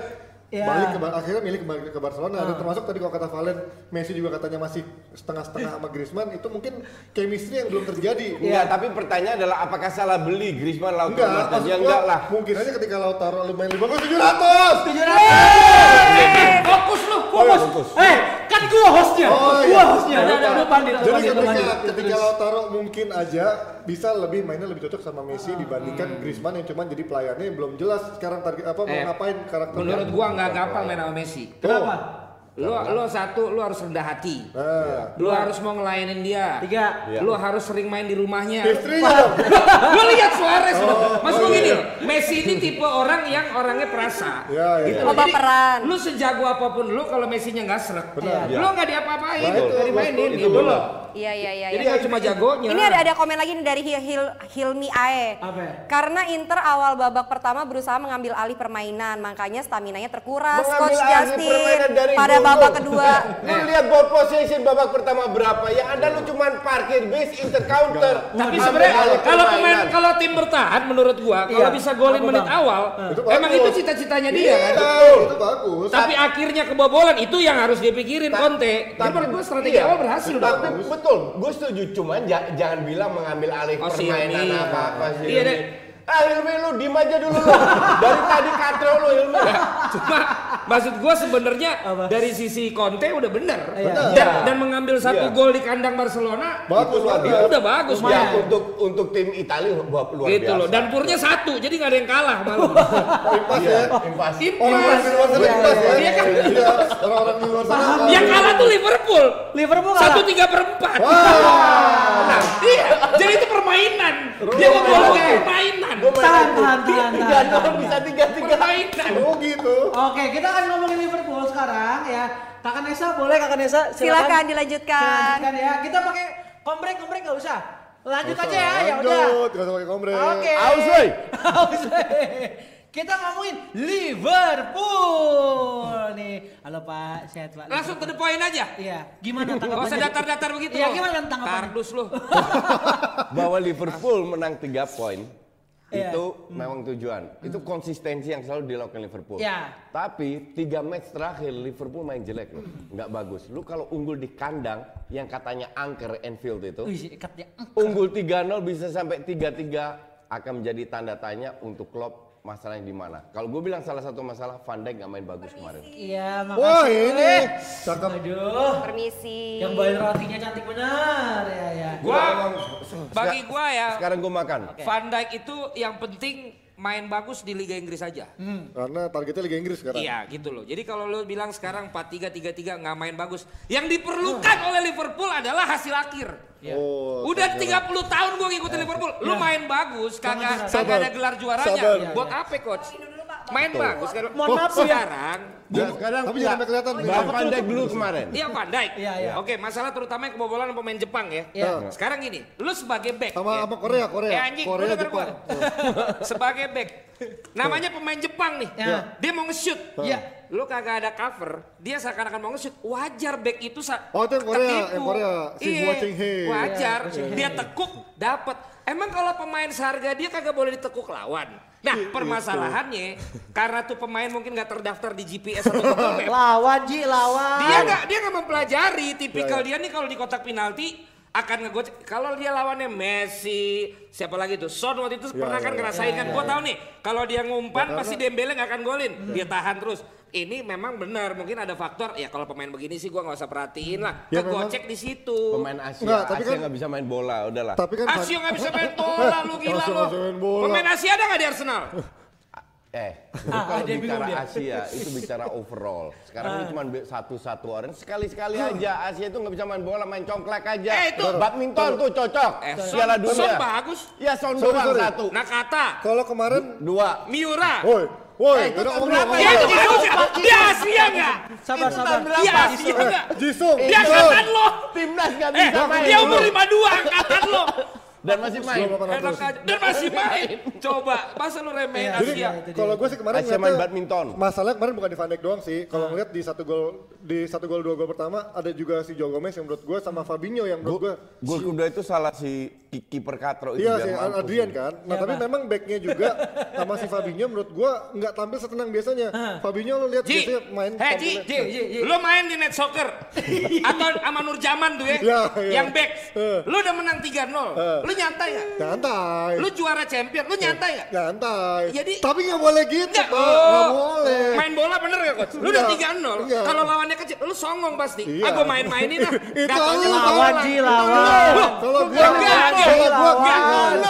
Speaker 2: Ya.
Speaker 3: balik ke akhirnya milih kembali ke Barcelona dan termasuk tadi kalau kata Valen Messi juga katanya masih setengah-setengah sama Griezmann itu mungkin chemistry yang belum terjadi
Speaker 5: Enggak, tapi pertanyaan adalah apakah salah beli Griezmann Lautaro
Speaker 3: Enggak,
Speaker 5: Martinez? Ya
Speaker 3: gua,
Speaker 5: enggak lah.
Speaker 3: Mungkin aja ketika Lautaro lu main 5 gol 700.
Speaker 1: Eh, fokus lu, fokus.
Speaker 5: Fokus.
Speaker 2: Eh, kan gua hostnya.
Speaker 3: Oh,
Speaker 2: gua
Speaker 3: iya.
Speaker 2: hostnya. Udah, udah pandit, udah
Speaker 3: Jadi ketika, ketika Lautaro mungkin aja bisa lebih mainnya lebih cocok sama Messi dibandingkan Griezmann yang cuma jadi pelayannya yang belum jelas sekarang target apa mau
Speaker 1: Eh,
Speaker 3: ngapain karakternya.
Speaker 1: Menurut gua nggak gampang main sama Messi.
Speaker 2: Kenapa?
Speaker 1: Lu, lu satu, lu harus rendah hati.
Speaker 3: Nah,
Speaker 1: Lu harus mau ngelayanin dia.
Speaker 2: Tiga.
Speaker 5: Iya.
Speaker 1: Lu harus sering main di rumahnya.
Speaker 3: istrinya.
Speaker 1: Lu <laughs> lihat Suarez loh. Mas
Speaker 3: oh
Speaker 1: gua gini
Speaker 3: iya.
Speaker 1: Messi ini tipe orang yang orangnya perasa.
Speaker 3: Ya, ya.
Speaker 1: Gitu.
Speaker 4: Oh,
Speaker 1: Jadi,
Speaker 4: baperan.
Speaker 1: Lu sejago apa pun lu kalau Messi-nya nggak seret.
Speaker 3: Benar.
Speaker 1: Lu nggak diapa-apain,
Speaker 3: Nah, itu,
Speaker 1: nggak dimainin
Speaker 5: itu
Speaker 1: gitu loh.
Speaker 4: Iya iya iya.
Speaker 1: Jadi
Speaker 4: iya.
Speaker 1: nggak cuma jagonya.
Speaker 4: Ini ada ada komen lagi nih dari Hil, Hil, Hilmi Ae.
Speaker 2: Apa ya?
Speaker 4: Karena Inter awal babak pertama berusaha mengambil alih permainan, makanya staminanya terkuras.
Speaker 5: Mengambil
Speaker 4: Coach
Speaker 5: alih
Speaker 4: Justin
Speaker 5: permainan dari
Speaker 4: pada
Speaker 5: dulu.
Speaker 4: babak kedua. <laughs>
Speaker 5: Lu lihat ball possession babak pertama berapa? Yang ada lu cuman parkir base inter counter.
Speaker 1: Tapi sebenarnya kalau pemain kalau tim bertahan menurut gua kalau
Speaker 2: Iya.
Speaker 1: bisa golin menit
Speaker 2: Bang?
Speaker 1: awal,
Speaker 3: Itu
Speaker 1: emang
Speaker 3: bagus.
Speaker 1: itu cita-citanya dia kan.
Speaker 3: Betul, itu bagus.
Speaker 1: Tapi akhirnya kebobolan itu yang harus dipikirin Conte.
Speaker 5: Tapi-
Speaker 1: menurut gua strategi
Speaker 5: iya.
Speaker 1: awal berhasil
Speaker 5: Tapi. Betul, gue setuju. Cuman ja- jangan bilang mengambil alih
Speaker 1: Oh, si
Speaker 5: permainan
Speaker 1: Hilmi.
Speaker 5: apa-apa sih.
Speaker 1: Iya.
Speaker 5: Ah Hilmi lu diem aja dulu lu. Dari tadi katro lu Hilmi.
Speaker 1: Cuma maksud gua sebenarnya dari sisi Conte udah bener.
Speaker 2: Iya.
Speaker 1: Dan,
Speaker 5: Iya.
Speaker 1: dan mengambil satu
Speaker 5: Iya.
Speaker 1: gol di kandang Barcelona
Speaker 3: Bagus
Speaker 5: Itu luar
Speaker 1: itu udah bagus
Speaker 5: Ya untuk untuk tim Italia luar luar
Speaker 1: gitu
Speaker 5: biasa.
Speaker 1: loh. Dan purnya satu, jadi nggak ada yang kalah malu. <laughs>
Speaker 3: Impas
Speaker 5: Iya,
Speaker 3: ya.
Speaker 5: impas.
Speaker 3: Orang-orang di luar sana
Speaker 2: Iya,
Speaker 3: impas ya.
Speaker 1: iya, kan?
Speaker 3: Orang-orang di luar sana.
Speaker 1: yang kalah tuh Liverpool.
Speaker 2: Liverpool kalah.
Speaker 1: Satu tiga per empat.
Speaker 3: Wah.
Speaker 1: Nah, iya. Jadi itu permainan. Dia ngegolin kayak permainan.
Speaker 2: Tahan, tahan, tahan,
Speaker 5: Tiga
Speaker 2: tahan.
Speaker 5: bisa tiga tiga.
Speaker 1: Permainan.
Speaker 3: Oh gitu.
Speaker 2: Oke, kita akan ngomongin Liverpool sekarang ya. Kakak Nesa boleh Kakak Nesa
Speaker 4: Silakan dilanjutkan.
Speaker 2: Silakan ya. Kita pakai kombrek kombrek nggak usah. Lanjut aja ya, ya udah.
Speaker 3: Lanjut, gak usah pakai kombrek.
Speaker 2: Oke.
Speaker 5: Aus, woi. <laughs>
Speaker 2: Aus. Kita ngomongin Liverpool nih. Halo Pak, sehat Pak.
Speaker 1: Langsung to the point aja.
Speaker 2: Iya. Gimana
Speaker 1: Gak
Speaker 2: tanggapannya?
Speaker 1: usah datar-datar begitu.
Speaker 2: Iya, gimana tanggapannya?
Speaker 1: Kardus lu. <laughs>
Speaker 5: Bahwa Liverpool menang 3 poin
Speaker 2: Iya.
Speaker 5: itu memang tujuan. Itu konsistensi yang selalu dilakukan Liverpool.
Speaker 2: Iya.
Speaker 5: Tapi tiga match terakhir Liverpool main jelek loh, nggak bagus. Lu kalau unggul di kandang yang katanya angker Anfield itu,
Speaker 2: ikatnya.
Speaker 5: unggul 3-0 bisa sampai 3-3 akan menjadi tanda tanya untuk Klopp masalahnya di mana. Kalau gue bilang salah satu masalah Van Dijk nggak main bagus kemarin.
Speaker 2: Iya, makasih.
Speaker 3: Wah ini. Cakep.
Speaker 2: Aduh.
Speaker 4: Permisi.
Speaker 2: Yang bawain rotinya cantik benar ya ya.
Speaker 1: Gua
Speaker 5: Seka-
Speaker 1: bagi gua ya
Speaker 5: Sekarang gue makan.
Speaker 1: Van Dijk itu yang penting main bagus di Liga Inggris aja.
Speaker 3: Karena targetnya Liga Inggris sekarang.
Speaker 1: Iya gitu loh. Jadi kalau lo bilang sekarang 4-3-3-3 nggak main bagus. Yang diperlukan oleh Liverpool adalah hasil akhir.
Speaker 3: Oh.
Speaker 1: Udah 30 tahun gua ngikutin Liverpool. Lu main bagus, kagak ada gelar juaranya.
Speaker 3: Sabar.
Speaker 1: Buat apa coach? Main bagus kan.
Speaker 2: Mohon maaf ya.
Speaker 1: sekarang
Speaker 5: Ya, sekarang
Speaker 3: Tapi jangan kelihatan.
Speaker 5: Bahas Van Dijk dulu kemarin.
Speaker 1: Iya Van Dijk.
Speaker 2: Iya, iya.
Speaker 1: Oke, masalah terutama yang kebobolan pemain Jepang ya.
Speaker 2: Iya.
Speaker 1: Sekarang gini, lu sebagai back
Speaker 3: Sama
Speaker 1: ya.
Speaker 3: sama Korea, Korea.
Speaker 1: Eh anjing,
Speaker 3: Korea,
Speaker 1: lu denger
Speaker 3: Jepang.
Speaker 1: gua. <laughs> sebagai back. Namanya pemain Jepang nih.
Speaker 2: Ya.
Speaker 1: Dia mau nge-shoot.
Speaker 2: Iya.
Speaker 1: Lu kagak ada cover, dia seakan-akan mau nge-shoot. Wajar back itu sa
Speaker 3: Oh, itu yang Korea,
Speaker 1: ketipu.
Speaker 3: yang Korea. Si
Speaker 1: Iya. Wajar.
Speaker 2: Iya,
Speaker 1: dia tekuk dapat. Emang kalau pemain seharga dia kagak boleh ditekuk lawan. Nah, permasalahannya karena tuh pemain mungkin nggak terdaftar di GPS atau Google Map.
Speaker 2: Lawan Ji, lawan.
Speaker 1: Dia nggak dia nggak mempelajari tipikal
Speaker 3: Ya,
Speaker 1: dia nih kalau di kotak penalti akan ngegocek. Kalau dia lawannya Messi siapa lagi tuh Son waktu itu pernah
Speaker 3: ya,
Speaker 1: kan
Speaker 3: ya.
Speaker 1: ngerasain kan? Gua tahu nih kalau dia ngumpan
Speaker 3: Ya,
Speaker 1: pasti Dembele nggak akan golin. Dia tahan terus. Ini memang benar mungkin ada faktor ya kalau pemain begini sih gua nggak usah perhatiin lah.
Speaker 3: Ya,
Speaker 1: kegocek di situ.
Speaker 5: Pemain Asia,
Speaker 3: Enggak, tapi
Speaker 5: Asia
Speaker 3: kan-
Speaker 5: nggak bisa main bola, udahlah.
Speaker 3: Tapi kan
Speaker 1: Asio nggak bisa main bola lu gila lu.
Speaker 3: nggak
Speaker 1: pemain Asia ada nggak di Arsenal <laughs>
Speaker 5: Eh, <laughs>
Speaker 2: Ah,
Speaker 5: kalau bicara
Speaker 2: dia.
Speaker 5: Asia <laughs> itu bicara overall. Sekarang
Speaker 1: Ah.
Speaker 5: ini cuma satu-satu orang. Sekali-sekali aja Asia itu nggak bisa main bola, main congklak aja.
Speaker 1: Eh, itu-
Speaker 5: badminton tuh cocok.
Speaker 1: eh
Speaker 5: Piala
Speaker 1: Son,
Speaker 5: dunia.
Speaker 1: Son bagus
Speaker 5: Ya Son doang
Speaker 3: sorry.
Speaker 5: satu.
Speaker 1: Nakata
Speaker 3: kalau kemarin
Speaker 5: Dua.
Speaker 1: Miura
Speaker 3: Woi, Woi, udah ngomong
Speaker 6: berapa.
Speaker 1: Dia itu. Asia, dia Asia nggak?
Speaker 2: Sabar sabar.
Speaker 1: Dia Asia nggak?
Speaker 3: Jisung,
Speaker 1: Dia angkatan lo.
Speaker 5: Timnas gak
Speaker 1: Eh,
Speaker 5: bisa main.
Speaker 1: dia umur 52 angkatan lo.
Speaker 5: Dan masih main.
Speaker 1: Enak aja. Dan masih <laughs> main. Coba, masa lu remehin
Speaker 3: Jadi
Speaker 1: Asia?
Speaker 3: kalau gue sih kemarin
Speaker 5: Asia main badminton.
Speaker 3: Masalahnya kemarin bukan di Van Dijk doang sih. Kalau ngeliat di satu gol di satu gol dua gol pertama ada juga si Joe Gomez yang menurut gue sama Fabinho yang menurut gue
Speaker 5: Gol kedua itu salah si ki- kiper Katro itu
Speaker 3: Iya
Speaker 5: mampus.
Speaker 3: Adrian kan. Nah tapi memang backnya juga <laughs> sama si Fabinho menurut gue nggak tampil setenang biasanya. Fabinho lo lihat biasanya main.
Speaker 1: hei Ji, lu main di net soccer <laughs> atau sama Nur Jaman tuh ya,
Speaker 3: Iya, iya.
Speaker 1: yang back, lu udah menang 3-0, lu nyantai gak?
Speaker 3: Nyantai.
Speaker 1: Lu juara champion, lu nyantai gak?
Speaker 3: Nyantai.
Speaker 1: Jadi-
Speaker 3: tapi nggak boleh gitu
Speaker 1: Enggak,
Speaker 3: pak. Nggak
Speaker 1: oh,
Speaker 3: boleh.
Speaker 1: main bola bener gak coach? Lu udah
Speaker 3: Enggak,
Speaker 1: 3-0,
Speaker 3: enggak.
Speaker 1: kalau lawannya kecil, lu songong pasti.
Speaker 3: Iya.
Speaker 1: Ah gua main-mainin lah, <laughs>
Speaker 3: Itu lu,
Speaker 2: Lawan. Ji lawan.
Speaker 3: Kalau gua
Speaker 1: Enggak,
Speaker 3: kalau gua
Speaker 1: enggak.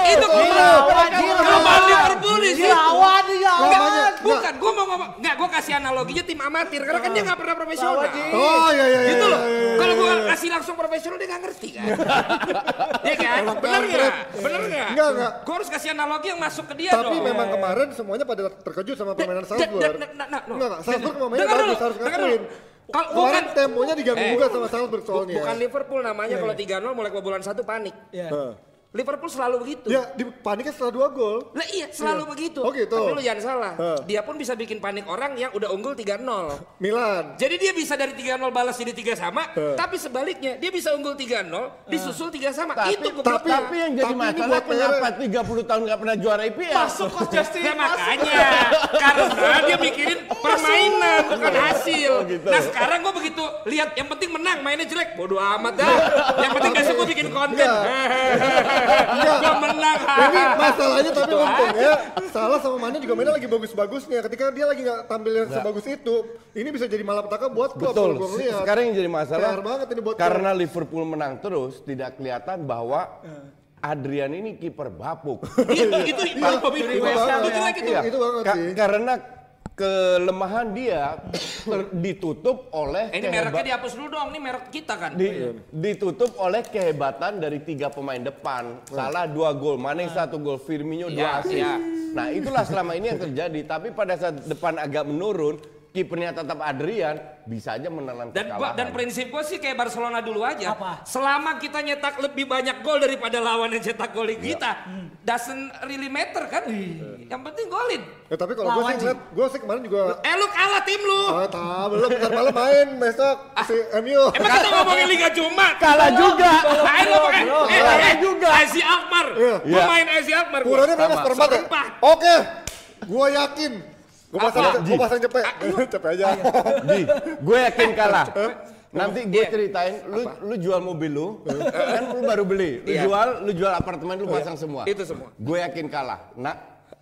Speaker 1: Itu
Speaker 2: Lawan Ji
Speaker 1: Kalau
Speaker 2: lawan.
Speaker 1: Liverpool situ.
Speaker 2: lawan Ji lawan.
Speaker 1: Bukan, gua mau ngomong, enggak, gua kasih analoginya tim amatir karena kan dia nggak pernah profesional.
Speaker 3: Oh iya iya iya.
Speaker 1: gitu loh.
Speaker 3: iya, iya, iya.
Speaker 1: Kalau gua kasih langsung profesional dia nggak ngerti kan. <laughs> Iya kan? Bener nggak? Bener nggak?
Speaker 3: Enggak, enggak.
Speaker 1: Gua harus kasih analogi yang masuk ke dia
Speaker 3: Tapi
Speaker 1: dong.
Speaker 3: memang kemarin semuanya pada terkejut sama permainan Salzburg.
Speaker 1: nah, nah.
Speaker 3: Enggak, enggak. Salzburg mainnya
Speaker 1: Dengar
Speaker 3: bagus harus ngakuin.
Speaker 1: Kalau
Speaker 3: Kemarin
Speaker 1: bukan-
Speaker 3: temponya diganggu
Speaker 1: Eh,
Speaker 3: juga sama Salzburg soalnya.
Speaker 1: Bukan Liverpool namanya kalau 3-0 mulai kebobolan satu panik.
Speaker 3: Heeh.
Speaker 1: Liverpool selalu begitu.
Speaker 3: Ya, di paniknya setelah dua gol.
Speaker 1: Lah iya, selalu begitu.
Speaker 3: Oh, gitu.
Speaker 1: Tapi lu jangan salah.
Speaker 3: Hah.
Speaker 1: Dia pun bisa bikin panik orang yang udah unggul 3-0. <laughs>
Speaker 3: Milan.
Speaker 1: Jadi dia bisa dari 3-0 balas jadi 3 sama, tapi sebaliknya dia bisa unggul 3-0, disusul 3 sama.
Speaker 5: Tapi,
Speaker 1: itu
Speaker 5: tapi,
Speaker 1: gobloknya.
Speaker 5: tapi yang jadi
Speaker 3: Tapi
Speaker 5: masalah
Speaker 3: buat
Speaker 5: kenapa 30 tahun nggak pernah juara IPL?
Speaker 6: Masuk Coach <laughs> Justin. Masuk.
Speaker 1: makanya, karena dia mikirin permainan bukan hasil. Nah sekarang gue begitu lihat yang penting menang, mainnya jelek, bodo amat dah. <laughs> Yang penting besok gue bikin konten. Gue menang.
Speaker 3: Ini masalahnya tapi untungnya salah sama Mane juga mainnya lagi bagus-bagusnya. Ketika dia lagi nggak tampil yang sebagus itu, ini bisa jadi malapetaka buat klub.
Speaker 5: Betul. Sekarang yang jadi masalah
Speaker 3: PR banget ini buat
Speaker 5: karena Liverpool menang terus tidak kelihatan bahwa Adrian ini kiper bapuk.
Speaker 1: itu itu itu Bobby
Speaker 3: itu
Speaker 1: West
Speaker 3: banget.
Speaker 1: itu jelek itu.
Speaker 3: Iya, itu banget
Speaker 5: Ka-
Speaker 3: sih.
Speaker 5: Karena kelemahan dia ter- ditutup oleh
Speaker 1: Eh, ini mereknya dihapus dulu dong, ini merek kita kan.
Speaker 5: di- ditutup oleh kehebatan dari tiga pemain depan. Salah dua gol, Mane satu gol, Firmino
Speaker 1: Iya,
Speaker 5: dua assist.
Speaker 1: iya.
Speaker 5: Nah itulah selama ini yang terjadi. Tapi pada saat depan agak menurun, kipernya tetap Adrian, bisa aja menelan
Speaker 1: Dan gua,
Speaker 5: kekalahan.
Speaker 1: dan prinsip gue sih kayak Barcelona dulu aja.
Speaker 2: Apa?
Speaker 1: Selama kita nyetak lebih banyak gol daripada lawan yang cetak golin kita, doesn't really matter kan? Yang penting golin.
Speaker 3: Ya, tapi kalau gue sih ngeliat, gue sih kemarin juga
Speaker 1: Eh lu kalah tim lu.
Speaker 3: Ah, tahu belum bentar malam main besok si MU.
Speaker 1: Emang kita ngomongin Liga Jumat.
Speaker 5: Kalah juga.
Speaker 1: Main lo pakai. Eh,
Speaker 5: Kalah
Speaker 1: eh,
Speaker 5: juga.
Speaker 1: Ezi Akmar.
Speaker 3: Iya.
Speaker 1: Gua
Speaker 5: Iya.
Speaker 1: main Ezi Akmar. gua.
Speaker 3: Kurangnya berapa
Speaker 5: Sama.
Speaker 3: seperempat ya?
Speaker 1: Seperempat.
Speaker 3: Oke, gue yakin. Gue pasang,
Speaker 1: Apa?
Speaker 3: gue pasang cepet, <laughs> cepet aja.
Speaker 5: Di, gue yakin kalah. Nanti gue
Speaker 1: Iya.
Speaker 5: ceritain, lu lu jual mobil lu, kan lu baru beli, lu
Speaker 1: Iya.
Speaker 5: jual, lu jual apartemen lu pasang semua.
Speaker 1: Itu semua.
Speaker 5: Gue yakin kalah. Nah,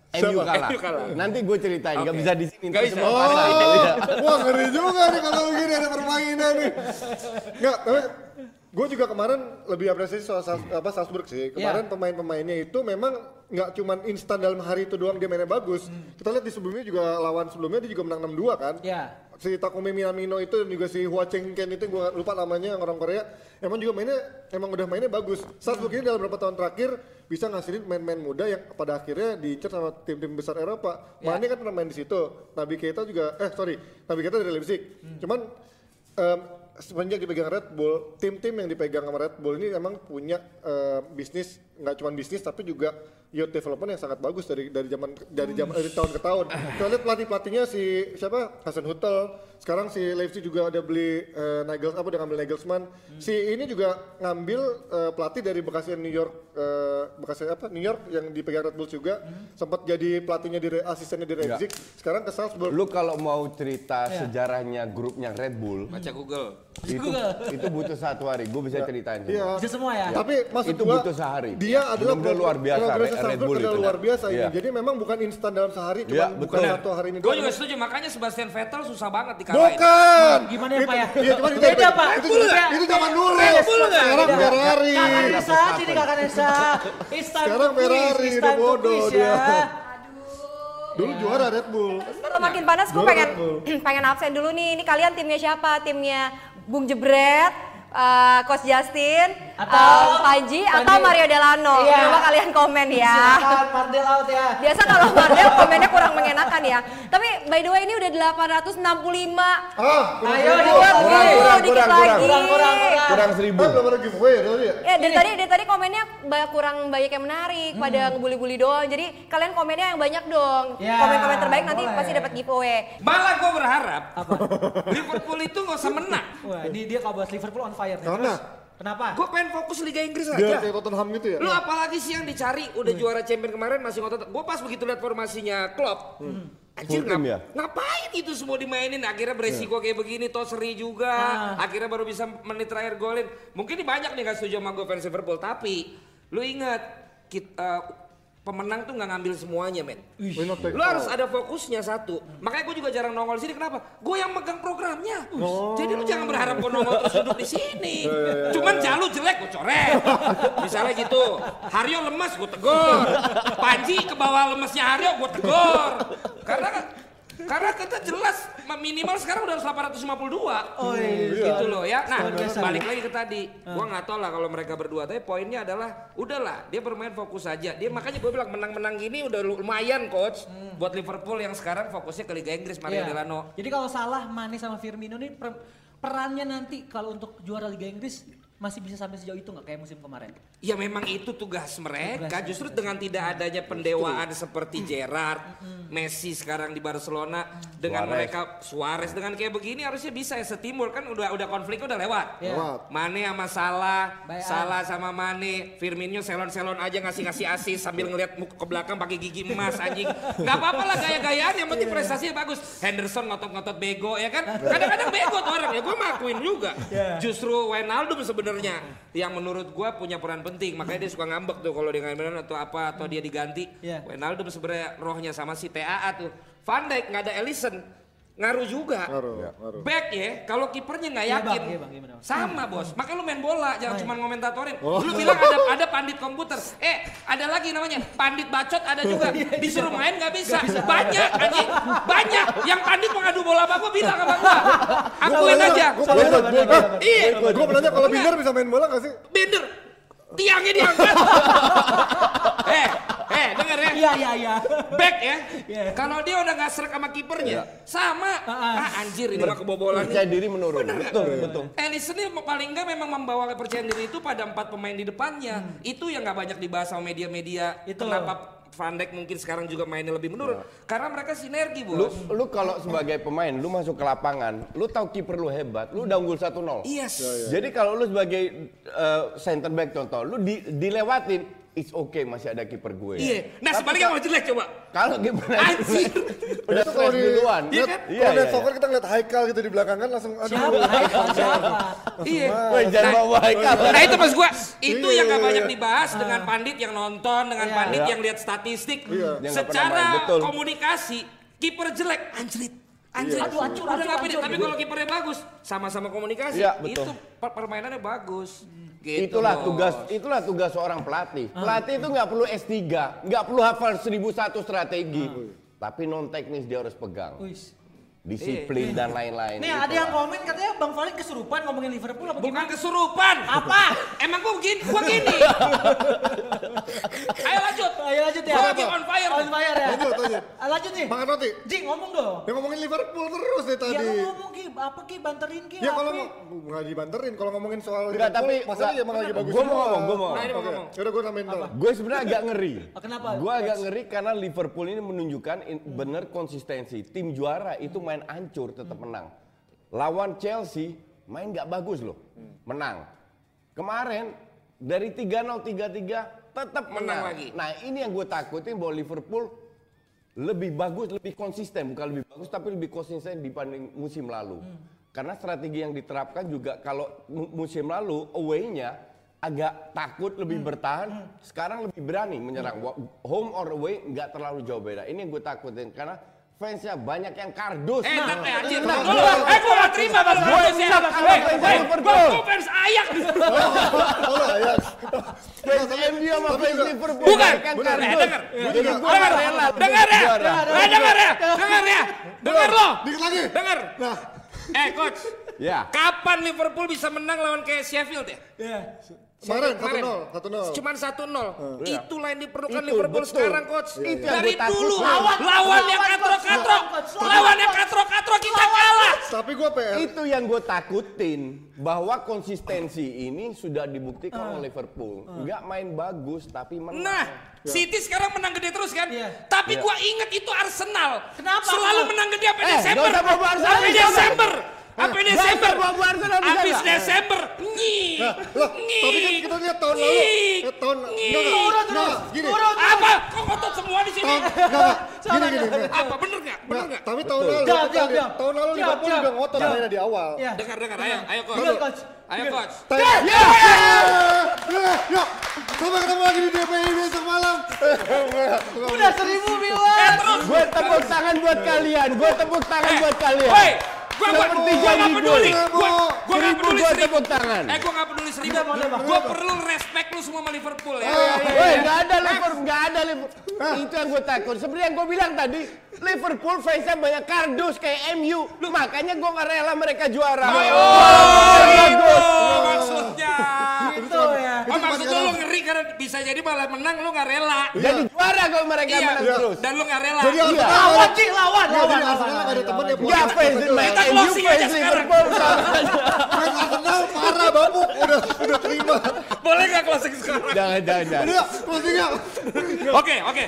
Speaker 3: Siapa?
Speaker 5: MU kalah.
Speaker 1: Kalah.
Speaker 5: Nanti gue ceritain, nggak
Speaker 1: Oke.
Speaker 5: bisa di sini. Ntar
Speaker 1: bisa.
Speaker 5: semua
Speaker 3: Oh,
Speaker 5: pasang. Iya.
Speaker 3: wah ngeri juga nih kalau begini ada permainan nih. Enggak, tapi gue juga kemarin lebih apresiasi soal Sals- apa Salzburg sih. Kemarin pemain-pemainnya itu memang nggak cuman instan dalam hari itu doang dia mainnya bagus. Kita lihat di sebelumnya juga lawan sebelumnya dia juga menang 6-2 kan.
Speaker 2: Ya.
Speaker 3: Si Takumi Minamino itu dan juga si Hua Cheng Ken itu gue lupa namanya yang orang Korea. Emang juga mainnya emang udah mainnya bagus. Salzburg ini dalam beberapa tahun terakhir bisa ngasilin main-main muda yang pada akhirnya diincar sama tim-tim besar Eropa. Mane kan pernah main di situ. Nabi Keita juga eh sorry, Nabi Keita dari Leipzig. Cuman em, semenjak dipegang Red Bull, tim-tim yang dipegang sama Red Bull ini emang punya eh, bisnis nggak cuma bisnis tapi juga youth development yang sangat bagus dari dari zaman dari zaman dari tahun ke tahun. Kita lihat pelatih pelatihnya si siapa Hasan Hutel. Sekarang si Leipzig juga ada beli eh, Nagels apa udah ngambil Nagelsmann. Si ini juga ngambil eh, pelatih dari bekasnya New York eh, bekasnya apa New York yang dipegang Red Bull juga. Sempat jadi pelatihnya di asistennya di Leipzig. Sekarang ke Salzburg.
Speaker 5: Lu kalau mau cerita sejarahnya grupnya Red Bull,
Speaker 1: Baca Google.
Speaker 5: itu itu butuh satu hari. Gue bisa ceritain. semua.
Speaker 3: Iya.
Speaker 2: Bisa semua ya.
Speaker 3: Tapi maksud
Speaker 5: Itu
Speaker 3: gua,
Speaker 5: butuh sehari.
Speaker 3: Dia adalah
Speaker 5: Benar-benar luar biasa,
Speaker 3: progresnya
Speaker 5: Red Bull itu.
Speaker 3: luar biasa ini.
Speaker 5: Iya.
Speaker 3: Jadi memang bukan instan dalam sehari, cuma
Speaker 5: Iya,
Speaker 3: bukan
Speaker 5: betul.
Speaker 3: satu hari ini.
Speaker 1: Gue juga setuju, makanya Sebastian Vettel susah banget dikalahin.
Speaker 3: Bukan.
Speaker 2: Gimana ya, Pak ya?
Speaker 3: Iya, cuman itu
Speaker 2: Beda, Pak.
Speaker 3: Itu, zaman dulu. Sekarang. Ferrari.
Speaker 2: Kakak Nesa, kakak Nesa. Time
Speaker 3: Sekarang Ferrari, udah bodoh
Speaker 2: quiz
Speaker 3: dia.
Speaker 2: ya.
Speaker 3: Dulu juara Red Bull.
Speaker 4: Kalau makin panas gue
Speaker 3: Gua
Speaker 4: pengen <clears throat> pengen absen dulu nih. Ini kalian timnya siapa? Timnya Bung Jebret, eh, Coach Justin, Um, Panji atau
Speaker 2: Panji.
Speaker 4: Mario Delano.
Speaker 2: Iya.
Speaker 4: Coba kalian komen ya.
Speaker 2: Silakan Mardel out ya.
Speaker 4: Biasa kalau Mardel komennya kurang mengenakan ya. Tapi by the way ini udah 865.
Speaker 3: Ah, kurang
Speaker 2: Ayo,
Speaker 3: seribu.
Speaker 2: dua,
Speaker 5: Kurang, kurang,
Speaker 4: dikit
Speaker 5: kurang,
Speaker 4: lagi.
Speaker 5: kurang.
Speaker 2: Kurang, kurang, kurang.
Speaker 5: Kurang seribu.
Speaker 3: Belum ada giveaway ya tadi ya?
Speaker 4: Ya dari tadi dari tadi komennya ba- kurang banyak yang menarik, pada
Speaker 2: Hmm.
Speaker 4: ngebully-bully doang. Jadi kalian komennya yang banyak dong.
Speaker 2: Ya,
Speaker 4: Komen-komen terbaik nanti
Speaker 2: boleh.
Speaker 4: pasti dapat giveaway.
Speaker 1: Malah gue berharap
Speaker 2: Apa?
Speaker 1: Liverpool itu nggak usah menang.
Speaker 2: Wah, ini dia kalau bahas Liverpool on fire nih. Terus, kenapa?
Speaker 1: Gue pengen fokus Liga Inggris
Speaker 3: Biar
Speaker 1: aja.
Speaker 3: kayak Tottenham gitu ya?
Speaker 1: Lu apalagi sih yang dicari udah juara champion kemarin masih ngotot. Gue pas begitu lihat formasinya Klopp. Anjir
Speaker 5: Full team
Speaker 1: ngap-
Speaker 5: ya?
Speaker 1: ngapain itu semua dimainin akhirnya beresiko kayak begini toh seri juga
Speaker 2: Ah.
Speaker 1: akhirnya baru bisa menit terakhir golin mungkin ini banyak nih gak setuju sama gue fans Liverpool tapi lu ingat kita pemenang tuh nggak ngambil semuanya men Lu harus ada fokusnya satu. Makanya gue juga jarang nongol di sini. Kenapa? Gue yang megang programnya. Jadi lu jangan berharap gue nongol terus duduk di sini. <laughs> Cuman jalu jelek gue coret. Misalnya gitu. Haryo lemas gue tegur. Panji ke bawah lemesnya Haryo gue tegur. Karena karena kita jelas minimal sekarang udah 852.
Speaker 2: Oh iya.
Speaker 1: Gitu loh ya. Nah, balik lagi ke tadi. Gua nggak tahu lah kalau mereka berdua. Tapi poinnya adalah udahlah, dia bermain fokus saja. Dia makanya gue bilang menang-menang gini udah lumayan coach buat Liverpool yang sekarang fokusnya ke Liga Inggris Mario
Speaker 2: Iya.
Speaker 1: Delano.
Speaker 2: Jadi kalau salah Mane sama Firmino nih per- perannya nanti kalau untuk juara Liga Inggris masih bisa sampai sejauh itu nggak kayak musim kemarin?
Speaker 1: Ya memang itu tugas mereka.
Speaker 2: Tugasnya,
Speaker 1: Justru dengan tidak adanya pendewaan seperti Gerrard, Messi sekarang di Barcelona, dengan
Speaker 5: Suarez.
Speaker 1: mereka Suarez dengan kayak begini harusnya bisa ya setimur kan udah udah konfliknya udah lewat.
Speaker 2: Iya.
Speaker 3: Lewat.
Speaker 1: Mane sama Salah,
Speaker 2: Bayan.
Speaker 1: Salah sama Mane, Firmino selon-selon aja ngasih-ngasih asis sambil ngeliat muka ke belakang pakai gigi emas anjing. Gak apa-apa lah gaya-gayaan yang penting prestasinya bagus. Henderson ngotot-ngotot bego ya kan. Kadang-kadang bego tuh orang ya gue makuin juga.
Speaker 2: Iya.
Speaker 1: Justru Wijnaldum sebenarnya yang menurut gue punya peran penting. Makanya dia suka ngambek tuh kalau dia nggak atau apa atau dia diganti.
Speaker 2: Iya.
Speaker 1: Wijnaldum sebenarnya rohnya sama si TAA tuh. Van Dijk nggak ada Ellison. Ngaruh juga.
Speaker 3: Ngaruh, ngaruh.
Speaker 1: Back ya, kalau kipernya nggak
Speaker 2: Iya,
Speaker 1: yakin,
Speaker 2: iya, Bang, gimana, Bang?
Speaker 1: sama bos. Makanya lu main bola, jangan cuma ngomentatorin.
Speaker 3: Oh.
Speaker 1: Lu bilang ada ada pandit komputer. Eh, ada lagi namanya pandit bacot ada juga.
Speaker 2: Iya,
Speaker 1: Disuruh main nggak bisa. Banyak anjing, banyak. Yang pandit mau ngadu bola apa gua bilang sama gua. Akuin aja.
Speaker 3: Gua-
Speaker 1: Iya,
Speaker 3: gue mau nanya kalau Binder bisa main bola gak sih?
Speaker 1: Binder. Tiangnya <laughs> diangkat. eh, eh, denger ya.
Speaker 2: Iya iya iya.
Speaker 1: Back ya.
Speaker 2: Iya.
Speaker 1: Kalau dia udah nggak serak sama kipernya, sama.
Speaker 2: Ah,
Speaker 1: Ah, anjir ini mah kebobolan.
Speaker 5: Percaya diri menurun. Betul, betul.
Speaker 1: Ellison ini paling nggak memang membawa kepercayaan diri itu pada empat pemain di depannya. Itu yang nggak banyak dibahas sama media-media.
Speaker 2: Itu.
Speaker 1: Kenapa Van Dijk mungkin sekarang juga mainnya lebih menurun? Karena mereka sinergi
Speaker 5: Lu,
Speaker 1: bos.
Speaker 5: lu kalau sebagai pemain, lu masuk ke lapangan, lu tahu kiper lu hebat, lu udah unggul 1-0.
Speaker 1: Yes.
Speaker 5: Jadi kalau lu sebagai uh, center back contoh, lu di, dilewatin, it's okay masih ada kiper gue.
Speaker 1: Iya. Nah
Speaker 5: Tapi
Speaker 1: sebaliknya kalau jelek coba.
Speaker 5: Kalau kiper
Speaker 1: Anjir. <laughs>
Speaker 5: udah stres
Speaker 3: di-
Speaker 5: duluan.
Speaker 1: Iya kan?
Speaker 5: Iya,
Speaker 3: Kalau
Speaker 5: iya,
Speaker 3: lihat soccer kita ngeliat Haikal gitu di belakang kan langsung aduh.
Speaker 2: Siapa? Haikal siapa?
Speaker 1: Iya.
Speaker 5: Woi, jangan
Speaker 1: Nah,
Speaker 5: bawa Haikal.
Speaker 1: Nah itu mas gua, itu
Speaker 3: Iya,
Speaker 1: yang gak
Speaker 3: iya,
Speaker 1: banyak
Speaker 3: iya.
Speaker 1: dibahas dengan pandit yang nonton, dengan
Speaker 2: Iya.
Speaker 1: pandit
Speaker 5: Iya.
Speaker 1: yang lihat statistik.
Speaker 3: Iya.
Speaker 1: Secara komunikasi, kiper jelek, anjrit. Anjrit,
Speaker 2: Aduh,
Speaker 1: pede.
Speaker 2: hancur.
Speaker 1: Tapi kalau kipernya bagus, sama-sama komunikasi,
Speaker 5: Iya,
Speaker 1: itu per- permainannya bagus. Gitu,
Speaker 5: itulah
Speaker 1: Bos.
Speaker 5: tugas itulah tugas seorang pelatih.
Speaker 2: Ah.
Speaker 5: Pelatih itu nggak perlu S3, nggak perlu hafal 1001 strategi. Tapi non teknis dia harus pegang.
Speaker 2: Wis.
Speaker 5: Disiplin dan lain-lain.
Speaker 2: Nih
Speaker 5: Gitu
Speaker 2: ada yang komen katanya Bang Valen kesurupan ngomongin Liverpool apa
Speaker 1: Bukan
Speaker 2: gimana?
Speaker 1: kesurupan.
Speaker 2: Apa? <laughs>
Speaker 1: Emang gua gini, gua gini. <laughs> Ayo lanjut.
Speaker 2: Ayo lanjut ya.
Speaker 1: Gua lagi on fire.
Speaker 2: On fire ya.
Speaker 3: Lanjut, lanjut.
Speaker 2: Ah, Lanjut nih.
Speaker 3: Makan roti.
Speaker 2: Ji ngomong dong.
Speaker 3: Yang ngomongin Liverpool terus nih
Speaker 2: Ya
Speaker 3: tadi.
Speaker 2: lu ngomong Ki, apa Ki banterin Ki?
Speaker 3: Ya kalau mau nggak dibanterin kalau ngomongin soal
Speaker 5: Enggak, tapi-
Speaker 3: masalahnya
Speaker 5: enggak.
Speaker 3: emang lagi bagus.
Speaker 5: Gua mau ngomong, gua mau
Speaker 1: Nah, ini mau
Speaker 3: Oke.
Speaker 1: ngomong.
Speaker 3: Yaudah gue namain dulu.
Speaker 5: Gue sebenarnya agak ngeri. <laughs>
Speaker 2: Kenapa?
Speaker 5: Gue agak ngeri karena Liverpool ini menunjukkan in- bener konsistensi. Tim juara itu main ancur tetap menang. Lawan Chelsea main nggak bagus loh, menang. Kemarin dari 3-0 3-3 tetap
Speaker 1: Menang
Speaker 5: menang.
Speaker 1: lagi.
Speaker 5: Nah ini yang gue takutin bahwa Liverpool lebih bagus, lebih konsisten, bukan lebih bagus tapi lebih konsisten dibanding musim lalu. Karena strategi yang diterapkan juga kalau mu- musim lalu away-nya agak takut lebih bertahan, sekarang lebih berani menyerang. Wa- Home or away nggak terlalu jauh beda. Ini yang gue takutin karena fansnya banyak yang kardus.
Speaker 1: Eh,
Speaker 5: Nah,
Speaker 1: eh, anjir,
Speaker 5: nah,
Speaker 1: dulu. Eh, gua gak terima
Speaker 5: Gua
Speaker 1: harus ya.
Speaker 5: kalau
Speaker 1: Eh,
Speaker 5: fans
Speaker 1: eh, <laughs> ayak.
Speaker 3: Oh lah ya.
Speaker 5: fans MU sama fans Liverpool
Speaker 1: Bukan.
Speaker 5: kardus.
Speaker 1: Eh, denger.
Speaker 5: Jadi gua
Speaker 1: Dengar,
Speaker 5: rela
Speaker 1: dengar ya, eh dengar ya, dengar ya, dengar lo,
Speaker 3: Dikit lagi.
Speaker 1: dengar.
Speaker 3: Nah,
Speaker 1: Eh coach,
Speaker 5: Ya.
Speaker 1: kapan Liverpool bisa menang lawan kayak Sheffield ya?
Speaker 2: Iya.
Speaker 3: Kemarin,
Speaker 1: Kemarin.
Speaker 3: 1-0, 1-0.
Speaker 1: Cuman 1-0. Itulah yang diperlukan
Speaker 5: Itu,
Speaker 1: Liverpool
Speaker 5: betul.
Speaker 1: sekarang coach.
Speaker 5: Itu yang
Speaker 1: Dari dulu
Speaker 2: Lawan-
Speaker 1: lawan yang
Speaker 2: coach. Lawan,
Speaker 1: yang katro-katro kita kalah.
Speaker 3: Tapi gue PR.
Speaker 5: Itu yang gue takutin bahwa konsistensi ini sudah dibuktikan
Speaker 2: Ah.
Speaker 5: oleh Liverpool. Nggak main bagus tapi menang.
Speaker 1: Nah, City sekarang menang gede terus kan?
Speaker 2: Iya.
Speaker 1: Tapi gua inget itu Arsenal.
Speaker 2: Kenapa?
Speaker 1: Selalu menang gede sampai
Speaker 5: Eh,
Speaker 1: Desember.
Speaker 5: nggak usah?
Speaker 1: Desember. Sampai Desember. Habis
Speaker 5: nggak?
Speaker 1: Desember. Nyi.
Speaker 3: Tapi kan kita lihat tahun lalu,
Speaker 1: Nyi.
Speaker 3: eh, tahun
Speaker 1: Nyi.
Speaker 3: enggak,
Speaker 2: Turun terus.
Speaker 3: gini,
Speaker 2: Turun.
Speaker 1: Apa? Kok kotor semua di sini?
Speaker 3: enggak, <laughs> gini, gini.
Speaker 1: Apa bener nggak? Bener nggak?
Speaker 3: tapi tahun lalu, tahun lalu Liverpool juga ngotot mainnya di awal.
Speaker 2: Iya.
Speaker 1: Dengar, dengar. Ayo, ayo coach.
Speaker 2: Coach.
Speaker 1: Ayo coach.
Speaker 5: Ya!
Speaker 3: Ya, sampai ketemu lagi di DPI besok malam.
Speaker 2: Udah seribu
Speaker 1: Eh,
Speaker 2: viewers.
Speaker 1: terus.
Speaker 5: Gue tepuk tangan buat kalian. Gue tepuk tangan buat kalian.
Speaker 1: Gua gua
Speaker 5: Seperti
Speaker 1: gua nggak
Speaker 5: Jamie
Speaker 1: peduli. Gua gua nggak
Speaker 5: Seribu
Speaker 1: peduli
Speaker 5: gua
Speaker 1: seribu.
Speaker 5: tangan.
Speaker 1: Eh, gua nggak peduli seribu. Gua perlu respect lu semua sama Liverpool ya.
Speaker 5: Woi, nggak ada Liverpool, nggak ada Liverpool. Itu yang gue takut. Seperti yang gue bilang tadi, Liverpool fansnya banyak kardus kayak MU. Makanya gue nggak rela mereka juara.
Speaker 1: Oh,
Speaker 5: Bagus.
Speaker 1: maksudnya.
Speaker 2: Gitu ya.
Speaker 1: Oh maksud lu lu ngeri karena bisa jadi malah menang lu nggak rela.
Speaker 5: Jadi juara kalau mereka
Speaker 1: Iya,
Speaker 5: menang terus.
Speaker 1: dan lu nggak rela.
Speaker 3: Jadi
Speaker 5: Iya.
Speaker 2: Lawan, Ci, lawan,
Speaker 3: Iya,
Speaker 2: lawan,
Speaker 3: Arsenal
Speaker 2: lawan,
Speaker 3: ada temen yang punya
Speaker 5: fans
Speaker 1: Kita
Speaker 5: MU
Speaker 1: closing aja
Speaker 5: fans
Speaker 1: sekarang.
Speaker 5: Liverpool.
Speaker 3: Fans Arsenal parah babuk, udah udah terima.
Speaker 1: Boleh nggak closing sekarang?
Speaker 5: Jangan, jangan, jangan.
Speaker 3: Udah, closingnya.
Speaker 1: Oke, oke.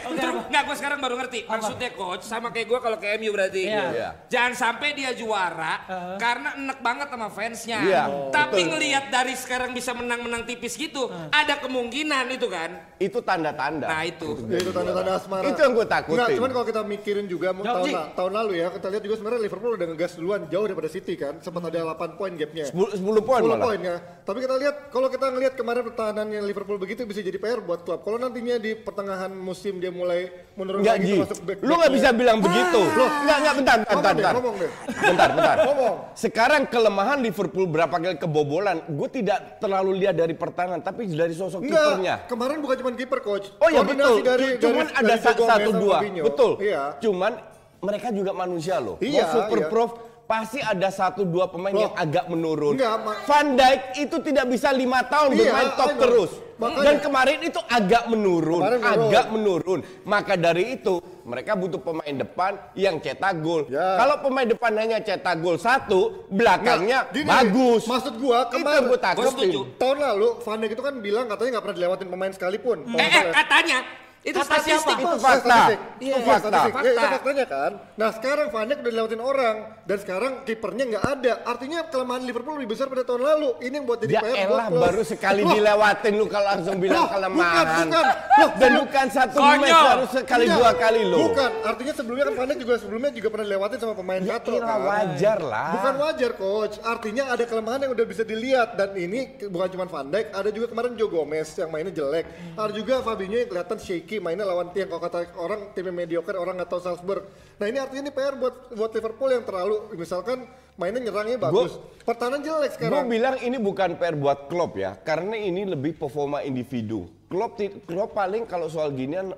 Speaker 1: Nggak gue sekarang baru ngerti. Maksudnya coach sama kayak gue kalau ke MU berarti.
Speaker 2: Iya.
Speaker 5: Iya.
Speaker 1: Jangan sampai dia juara karena enek banget sama fansnya.
Speaker 5: Iya,
Speaker 1: Tapi ngelihat dari sekarang bisa menang-menang tipis gitu, ada kemungkinan itu kan.
Speaker 5: Itu tanda-tanda.
Speaker 1: Nah itu.
Speaker 3: Ya, itu tanda-tanda asmara.
Speaker 5: Itu yang gua takutin.
Speaker 3: Enggak, cuman kalau kita mikirin juga mau tahun, la- tahun lalu ya, kita lihat juga sebenarnya Liverpool udah ngegas duluan jauh daripada City kan. Sempat ada 8 poin gapnya.
Speaker 5: 10, 10 poin
Speaker 3: 10
Speaker 5: malah.
Speaker 3: poin ya. Tapi kita lihat kalau kita ngelihat kemarin pertahanannya Liverpool begitu bisa jadi PR buat klub. Kalau nantinya di pertengahan musim dia mulai menurun lagi
Speaker 5: Ji.
Speaker 3: termasuk back
Speaker 5: Lu nggak bisa bilang begitu. Loh, enggak, enggak, bentar, bentar, bentar.
Speaker 3: ngomong deh.
Speaker 5: Bentar, bentar.
Speaker 3: Ngomong.
Speaker 5: Sekarang kelemahan Liverpool berapa kali kebobolan, gue tidak terlalu lihat dari pertahanan, tapi dari sosok kipernya.
Speaker 3: Enggak, kemarin bukan cuma kiper coach.
Speaker 5: Oh ya
Speaker 3: Koordinasi
Speaker 5: betul,
Speaker 3: Dari,
Speaker 5: cuman
Speaker 3: dari,
Speaker 5: ada
Speaker 3: dari
Speaker 5: satu dua, betul.
Speaker 3: Iya.
Speaker 5: Cuman mereka juga manusia loh.
Speaker 3: Iya,
Speaker 5: Mau super
Speaker 3: iya.
Speaker 5: prof pasti ada satu dua pemain
Speaker 3: Loh,
Speaker 5: yang agak menurun.
Speaker 3: enggak,
Speaker 5: Van Dijk itu tidak bisa lima tahun
Speaker 3: Iya,
Speaker 5: bermain top
Speaker 3: I know.
Speaker 5: terus.
Speaker 3: Makanya-
Speaker 5: Dan kemarin itu agak menurun,
Speaker 3: Kemarin menurun.
Speaker 5: agak menurun. Maka dari itu mereka butuh pemain depan yang cetak gol.
Speaker 3: Ya.
Speaker 5: Kalau pemain depan hanya cetak gol satu, belakangnya
Speaker 3: Nggak, gini,
Speaker 5: bagus.
Speaker 3: Maksud gua kemarin
Speaker 1: Gua setuju.
Speaker 5: takutin.
Speaker 3: tahun lalu Van Dijk itu kan bilang katanya nggak pernah dilewatin pemain sekalipun. Kalau
Speaker 1: Eh, eh katanya itu
Speaker 2: Kata
Speaker 1: statistik.
Speaker 2: siapa?
Speaker 5: Itu
Speaker 3: Oh,
Speaker 5: fakta.
Speaker 3: statistik.
Speaker 5: Itu
Speaker 3: Iya,
Speaker 5: fakta.
Speaker 3: Ya, itu
Speaker 1: Fakta.
Speaker 3: faktanya kan. Nah sekarang Van Dijk udah dilewatin orang dan sekarang kipernya nggak ada. Artinya kelemahan Liverpool lebih besar pada tahun lalu. Ini yang buat jadi
Speaker 5: Ya
Speaker 3: PR buat
Speaker 5: elah
Speaker 3: klub.
Speaker 5: baru sekali
Speaker 3: Loh,
Speaker 5: dilewatin lu kalau langsung bilang
Speaker 3: Loh,
Speaker 5: kelemahan.
Speaker 3: bukan, bukan. Loh,
Speaker 5: Dan bukan satu
Speaker 1: Konyol.
Speaker 5: match harus sekali dua kali lo.
Speaker 3: Bukan, artinya sebelumnya kan Van Dijk juga sebelumnya juga pernah dilewatin sama pemain
Speaker 5: Ya
Speaker 3: katro kan.
Speaker 5: wajar lah.
Speaker 3: Bukan wajar coach, artinya ada kelemahan yang udah bisa dilihat dan ini bukan cuma Van Dijk, ada juga kemarin Joe Gomez yang mainnya jelek, ada juga Fabinho yang kelihatan shaky mainnya lawan tim kalau kata orang timnya mediocre orang nggak tahu Salzburg. Nah ini artinya ini PR buat buat Liverpool yang terlalu misalkan mainnya nyerangnya bagus, pertahanan jelek
Speaker 5: Gue
Speaker 3: sekarang.
Speaker 5: bilang ini bukan PR buat Klopp ya, karena ini lebih performa individu. Klopp, Klopp paling kalau soal ginian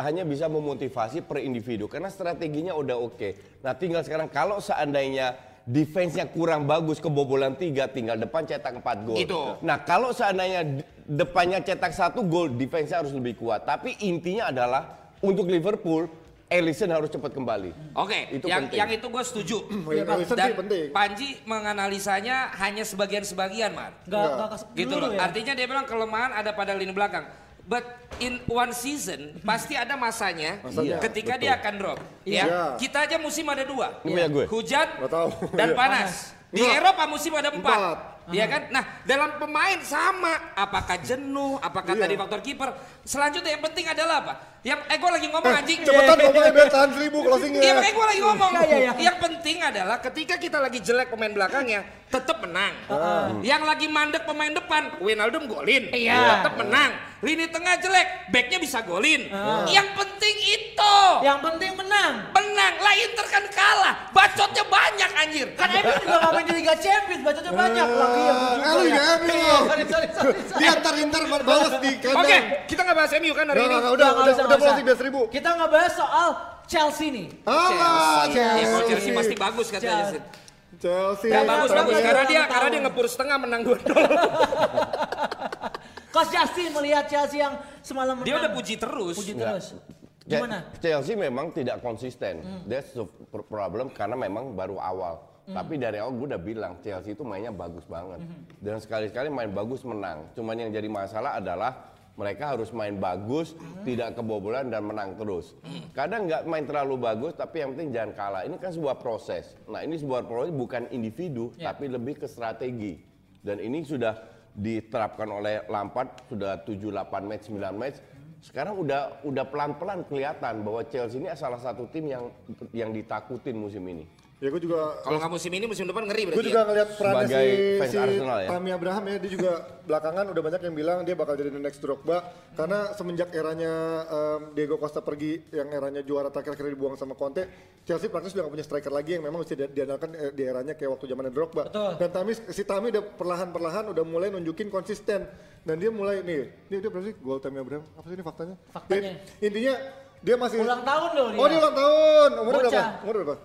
Speaker 5: hanya bisa memotivasi per individu karena strateginya udah oke. Nah tinggal sekarang kalau seandainya defense-nya kurang bagus kebobolan tiga tinggal depan cetak 4 gol.
Speaker 1: Itu.
Speaker 5: Nah kalau seandainya depannya cetak satu gol defense-nya harus lebih kuat. Tapi intinya adalah untuk Liverpool Alisson harus cepat kembali.
Speaker 1: Oke,
Speaker 5: Itu
Speaker 1: yang
Speaker 5: penting.
Speaker 1: yang itu gue setuju. <clears throat>
Speaker 3: Iya, Alisson
Speaker 1: Dan
Speaker 3: penting.
Speaker 1: Panji menganalisanya hanya sebagian-sebagian, Mar.
Speaker 2: Enggak kes-
Speaker 1: Gitu loh.
Speaker 2: ya.
Speaker 1: Artinya dia bilang kelemahan ada pada lini belakang. But in one season pasti ada masanya,
Speaker 3: Masanya,
Speaker 1: ketika
Speaker 5: betul.
Speaker 1: dia akan drop. Ya,
Speaker 3: Iya.
Speaker 1: kita aja musim ada dua.
Speaker 5: Ini punya gue.
Speaker 1: Hujan
Speaker 3: Nggak tahu.
Speaker 1: dan
Speaker 3: Iya.
Speaker 1: panas. Di. Eropa musim ada empat.
Speaker 3: Empat.
Speaker 1: Iya kan? Nah, dalam pemain sama. Apakah jenuh? Apakah
Speaker 3: Iya.
Speaker 1: tadi faktor kiper? Selanjutnya yang penting adalah apa? Yang eh gue lagi ngomong anjing.
Speaker 3: Cepetan ngomongnya biar tahan seribu closingnya.
Speaker 1: Iya makanya gue lagi ngomong.
Speaker 2: Iya, iya, iya.
Speaker 1: Yang penting adalah ketika kita lagi jelek pemain belakangnya, tetap menang. Yang lagi mandek pemain depan, Wijnaldum golin.
Speaker 2: Iya.
Speaker 1: Tetap menang. Lini tengah jelek, backnya bisa golin. Yang penting itu.
Speaker 2: Yang penting menang.
Speaker 1: Menang. Lah Inter kan kalah. Bacotnya banyak anjir.
Speaker 2: Kan MU juga main di Liga Champions, bacanya banyak yang
Speaker 3: Ah,
Speaker 2: juga
Speaker 3: lu
Speaker 2: ya,
Speaker 3: MU.
Speaker 2: Iya, sorry.
Speaker 3: Dia ntar Inter balas di kandang.
Speaker 1: Oke, kita nggak bahas MU kan hari
Speaker 3: Nggak,
Speaker 1: ini.
Speaker 3: nggak, udah,
Speaker 2: Nggak
Speaker 3: udah, udah
Speaker 2: nggak usah.
Speaker 3: biar seribu.
Speaker 2: Kita ngebahas soal Chelsea nih.
Speaker 3: Ah,
Speaker 1: Ya, kalau
Speaker 3: Chelsea.
Speaker 1: Chelsea pasti bagus katanya.
Speaker 2: Chelsea.
Speaker 3: Chelsea.
Speaker 2: Nggak
Speaker 1: bagus bagus
Speaker 2: nggak
Speaker 1: karena dia
Speaker 2: nggak
Speaker 1: karena dia ngepur setengah menang 2-0. <laughs>
Speaker 2: Coach Justin melihat Chelsea yang semalam menang.
Speaker 1: Dia udah puji terus.
Speaker 2: Puji
Speaker 5: Enggak.
Speaker 2: terus. Gimana?
Speaker 5: Chelsea memang tidak konsisten.
Speaker 2: Hmm.
Speaker 5: That's the pr- problem karena memang baru awal. Tapi dari awal gue udah bilang Chelsea itu mainnya bagus banget.
Speaker 2: Hmm.
Speaker 5: Dan sekali-sekali main bagus menang. Cuman yang jadi masalah adalah mereka harus main bagus,
Speaker 2: Hmm.
Speaker 5: tidak kebobolan dan menang terus. Kadang nggak main terlalu bagus, tapi yang penting jangan kalah. Ini kan sebuah proses. Nah ini sebuah proses bukan individu,
Speaker 2: Ya.
Speaker 5: tapi lebih ke strategi. Dan ini sudah diterapkan oleh Lampard sudah 7, 8 match, 9 match. Sekarang udah udah pelan-pelan kelihatan bahwa Chelsea ini salah satu tim yang yang ditakutin musim ini.
Speaker 3: Ya gue juga
Speaker 1: Kalau nggak musim ini, musim depan ngeri
Speaker 3: Gue
Speaker 1: berarti
Speaker 3: juga
Speaker 1: ya.
Speaker 3: ngeliat perannya
Speaker 5: Sebagai
Speaker 3: si, si
Speaker 5: Arsenal ya.
Speaker 3: Tammy Abraham ya, dia juga belakangan udah banyak yang bilang dia bakal jadi the next Drogba karena semenjak eranya em, Diego Costa pergi yang eranya juara terakhir akhirnya dibuang sama Conte, Chelsea praktis udah gak punya striker lagi yang memang mesti di- diandalkan eh, di eranya kayak waktu zamannya Drogba.
Speaker 2: Betul.
Speaker 3: Dan Tammy si Tammy udah perlahan-perlahan udah mulai nunjukin konsisten dan dia mulai nih, dia dia berapa sih gol Tammy Abraham? Apa sih ini faktanya?
Speaker 2: Faktanya.
Speaker 3: Dia- intinya dia masih
Speaker 2: Ulang tahun loh dia.
Speaker 3: Oh, dia ulang tahun. Umur berapa? Umur berapa?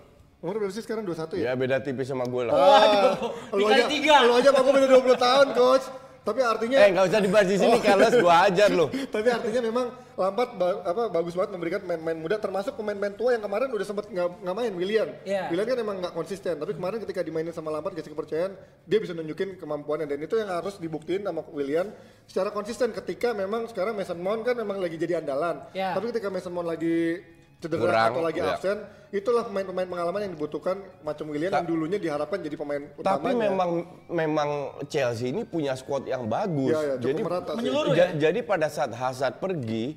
Speaker 3: Umur berapa sih sekarang 21 ya?
Speaker 5: Ya beda tipis sama gue lah.
Speaker 3: Ah, lu
Speaker 2: dikali
Speaker 3: aja,
Speaker 2: tiga.
Speaker 3: Lu aja sama gue beda 20 tahun, coach. Tapi artinya
Speaker 5: Eh nggak usah dibahas di sini, Carlos gue ajar lo. <laughs>
Speaker 3: tapi artinya memang Lampard ba- apa bagus banget memberikan pemain-pemain muda termasuk pemain-pemain tua yang kemarin udah sempet nggak main Willian.
Speaker 2: Iya.
Speaker 3: Willian kan emang nggak konsisten, tapi kemarin ketika dimainin sama Lampard kasih kepercayaan, dia bisa nunjukin kemampuannya dan itu yang harus dibuktiin sama Willian secara konsisten ketika memang sekarang Mason Mount kan memang lagi jadi andalan.
Speaker 2: Iya.
Speaker 3: Tapi ketika Mason Mount lagi cedera
Speaker 5: Kurang,
Speaker 3: atau lagi
Speaker 5: iya.
Speaker 3: absen, itulah pemain-pemain pengalaman yang dibutuhkan macam Willian yang dulunya diharapkan jadi pemain utamanya.
Speaker 5: Tapi memang memang Chelsea ini punya squad yang bagus.
Speaker 3: Cukup merata sih.
Speaker 2: Menyeluruh ya?
Speaker 5: jadi pada saat Hazard pergi,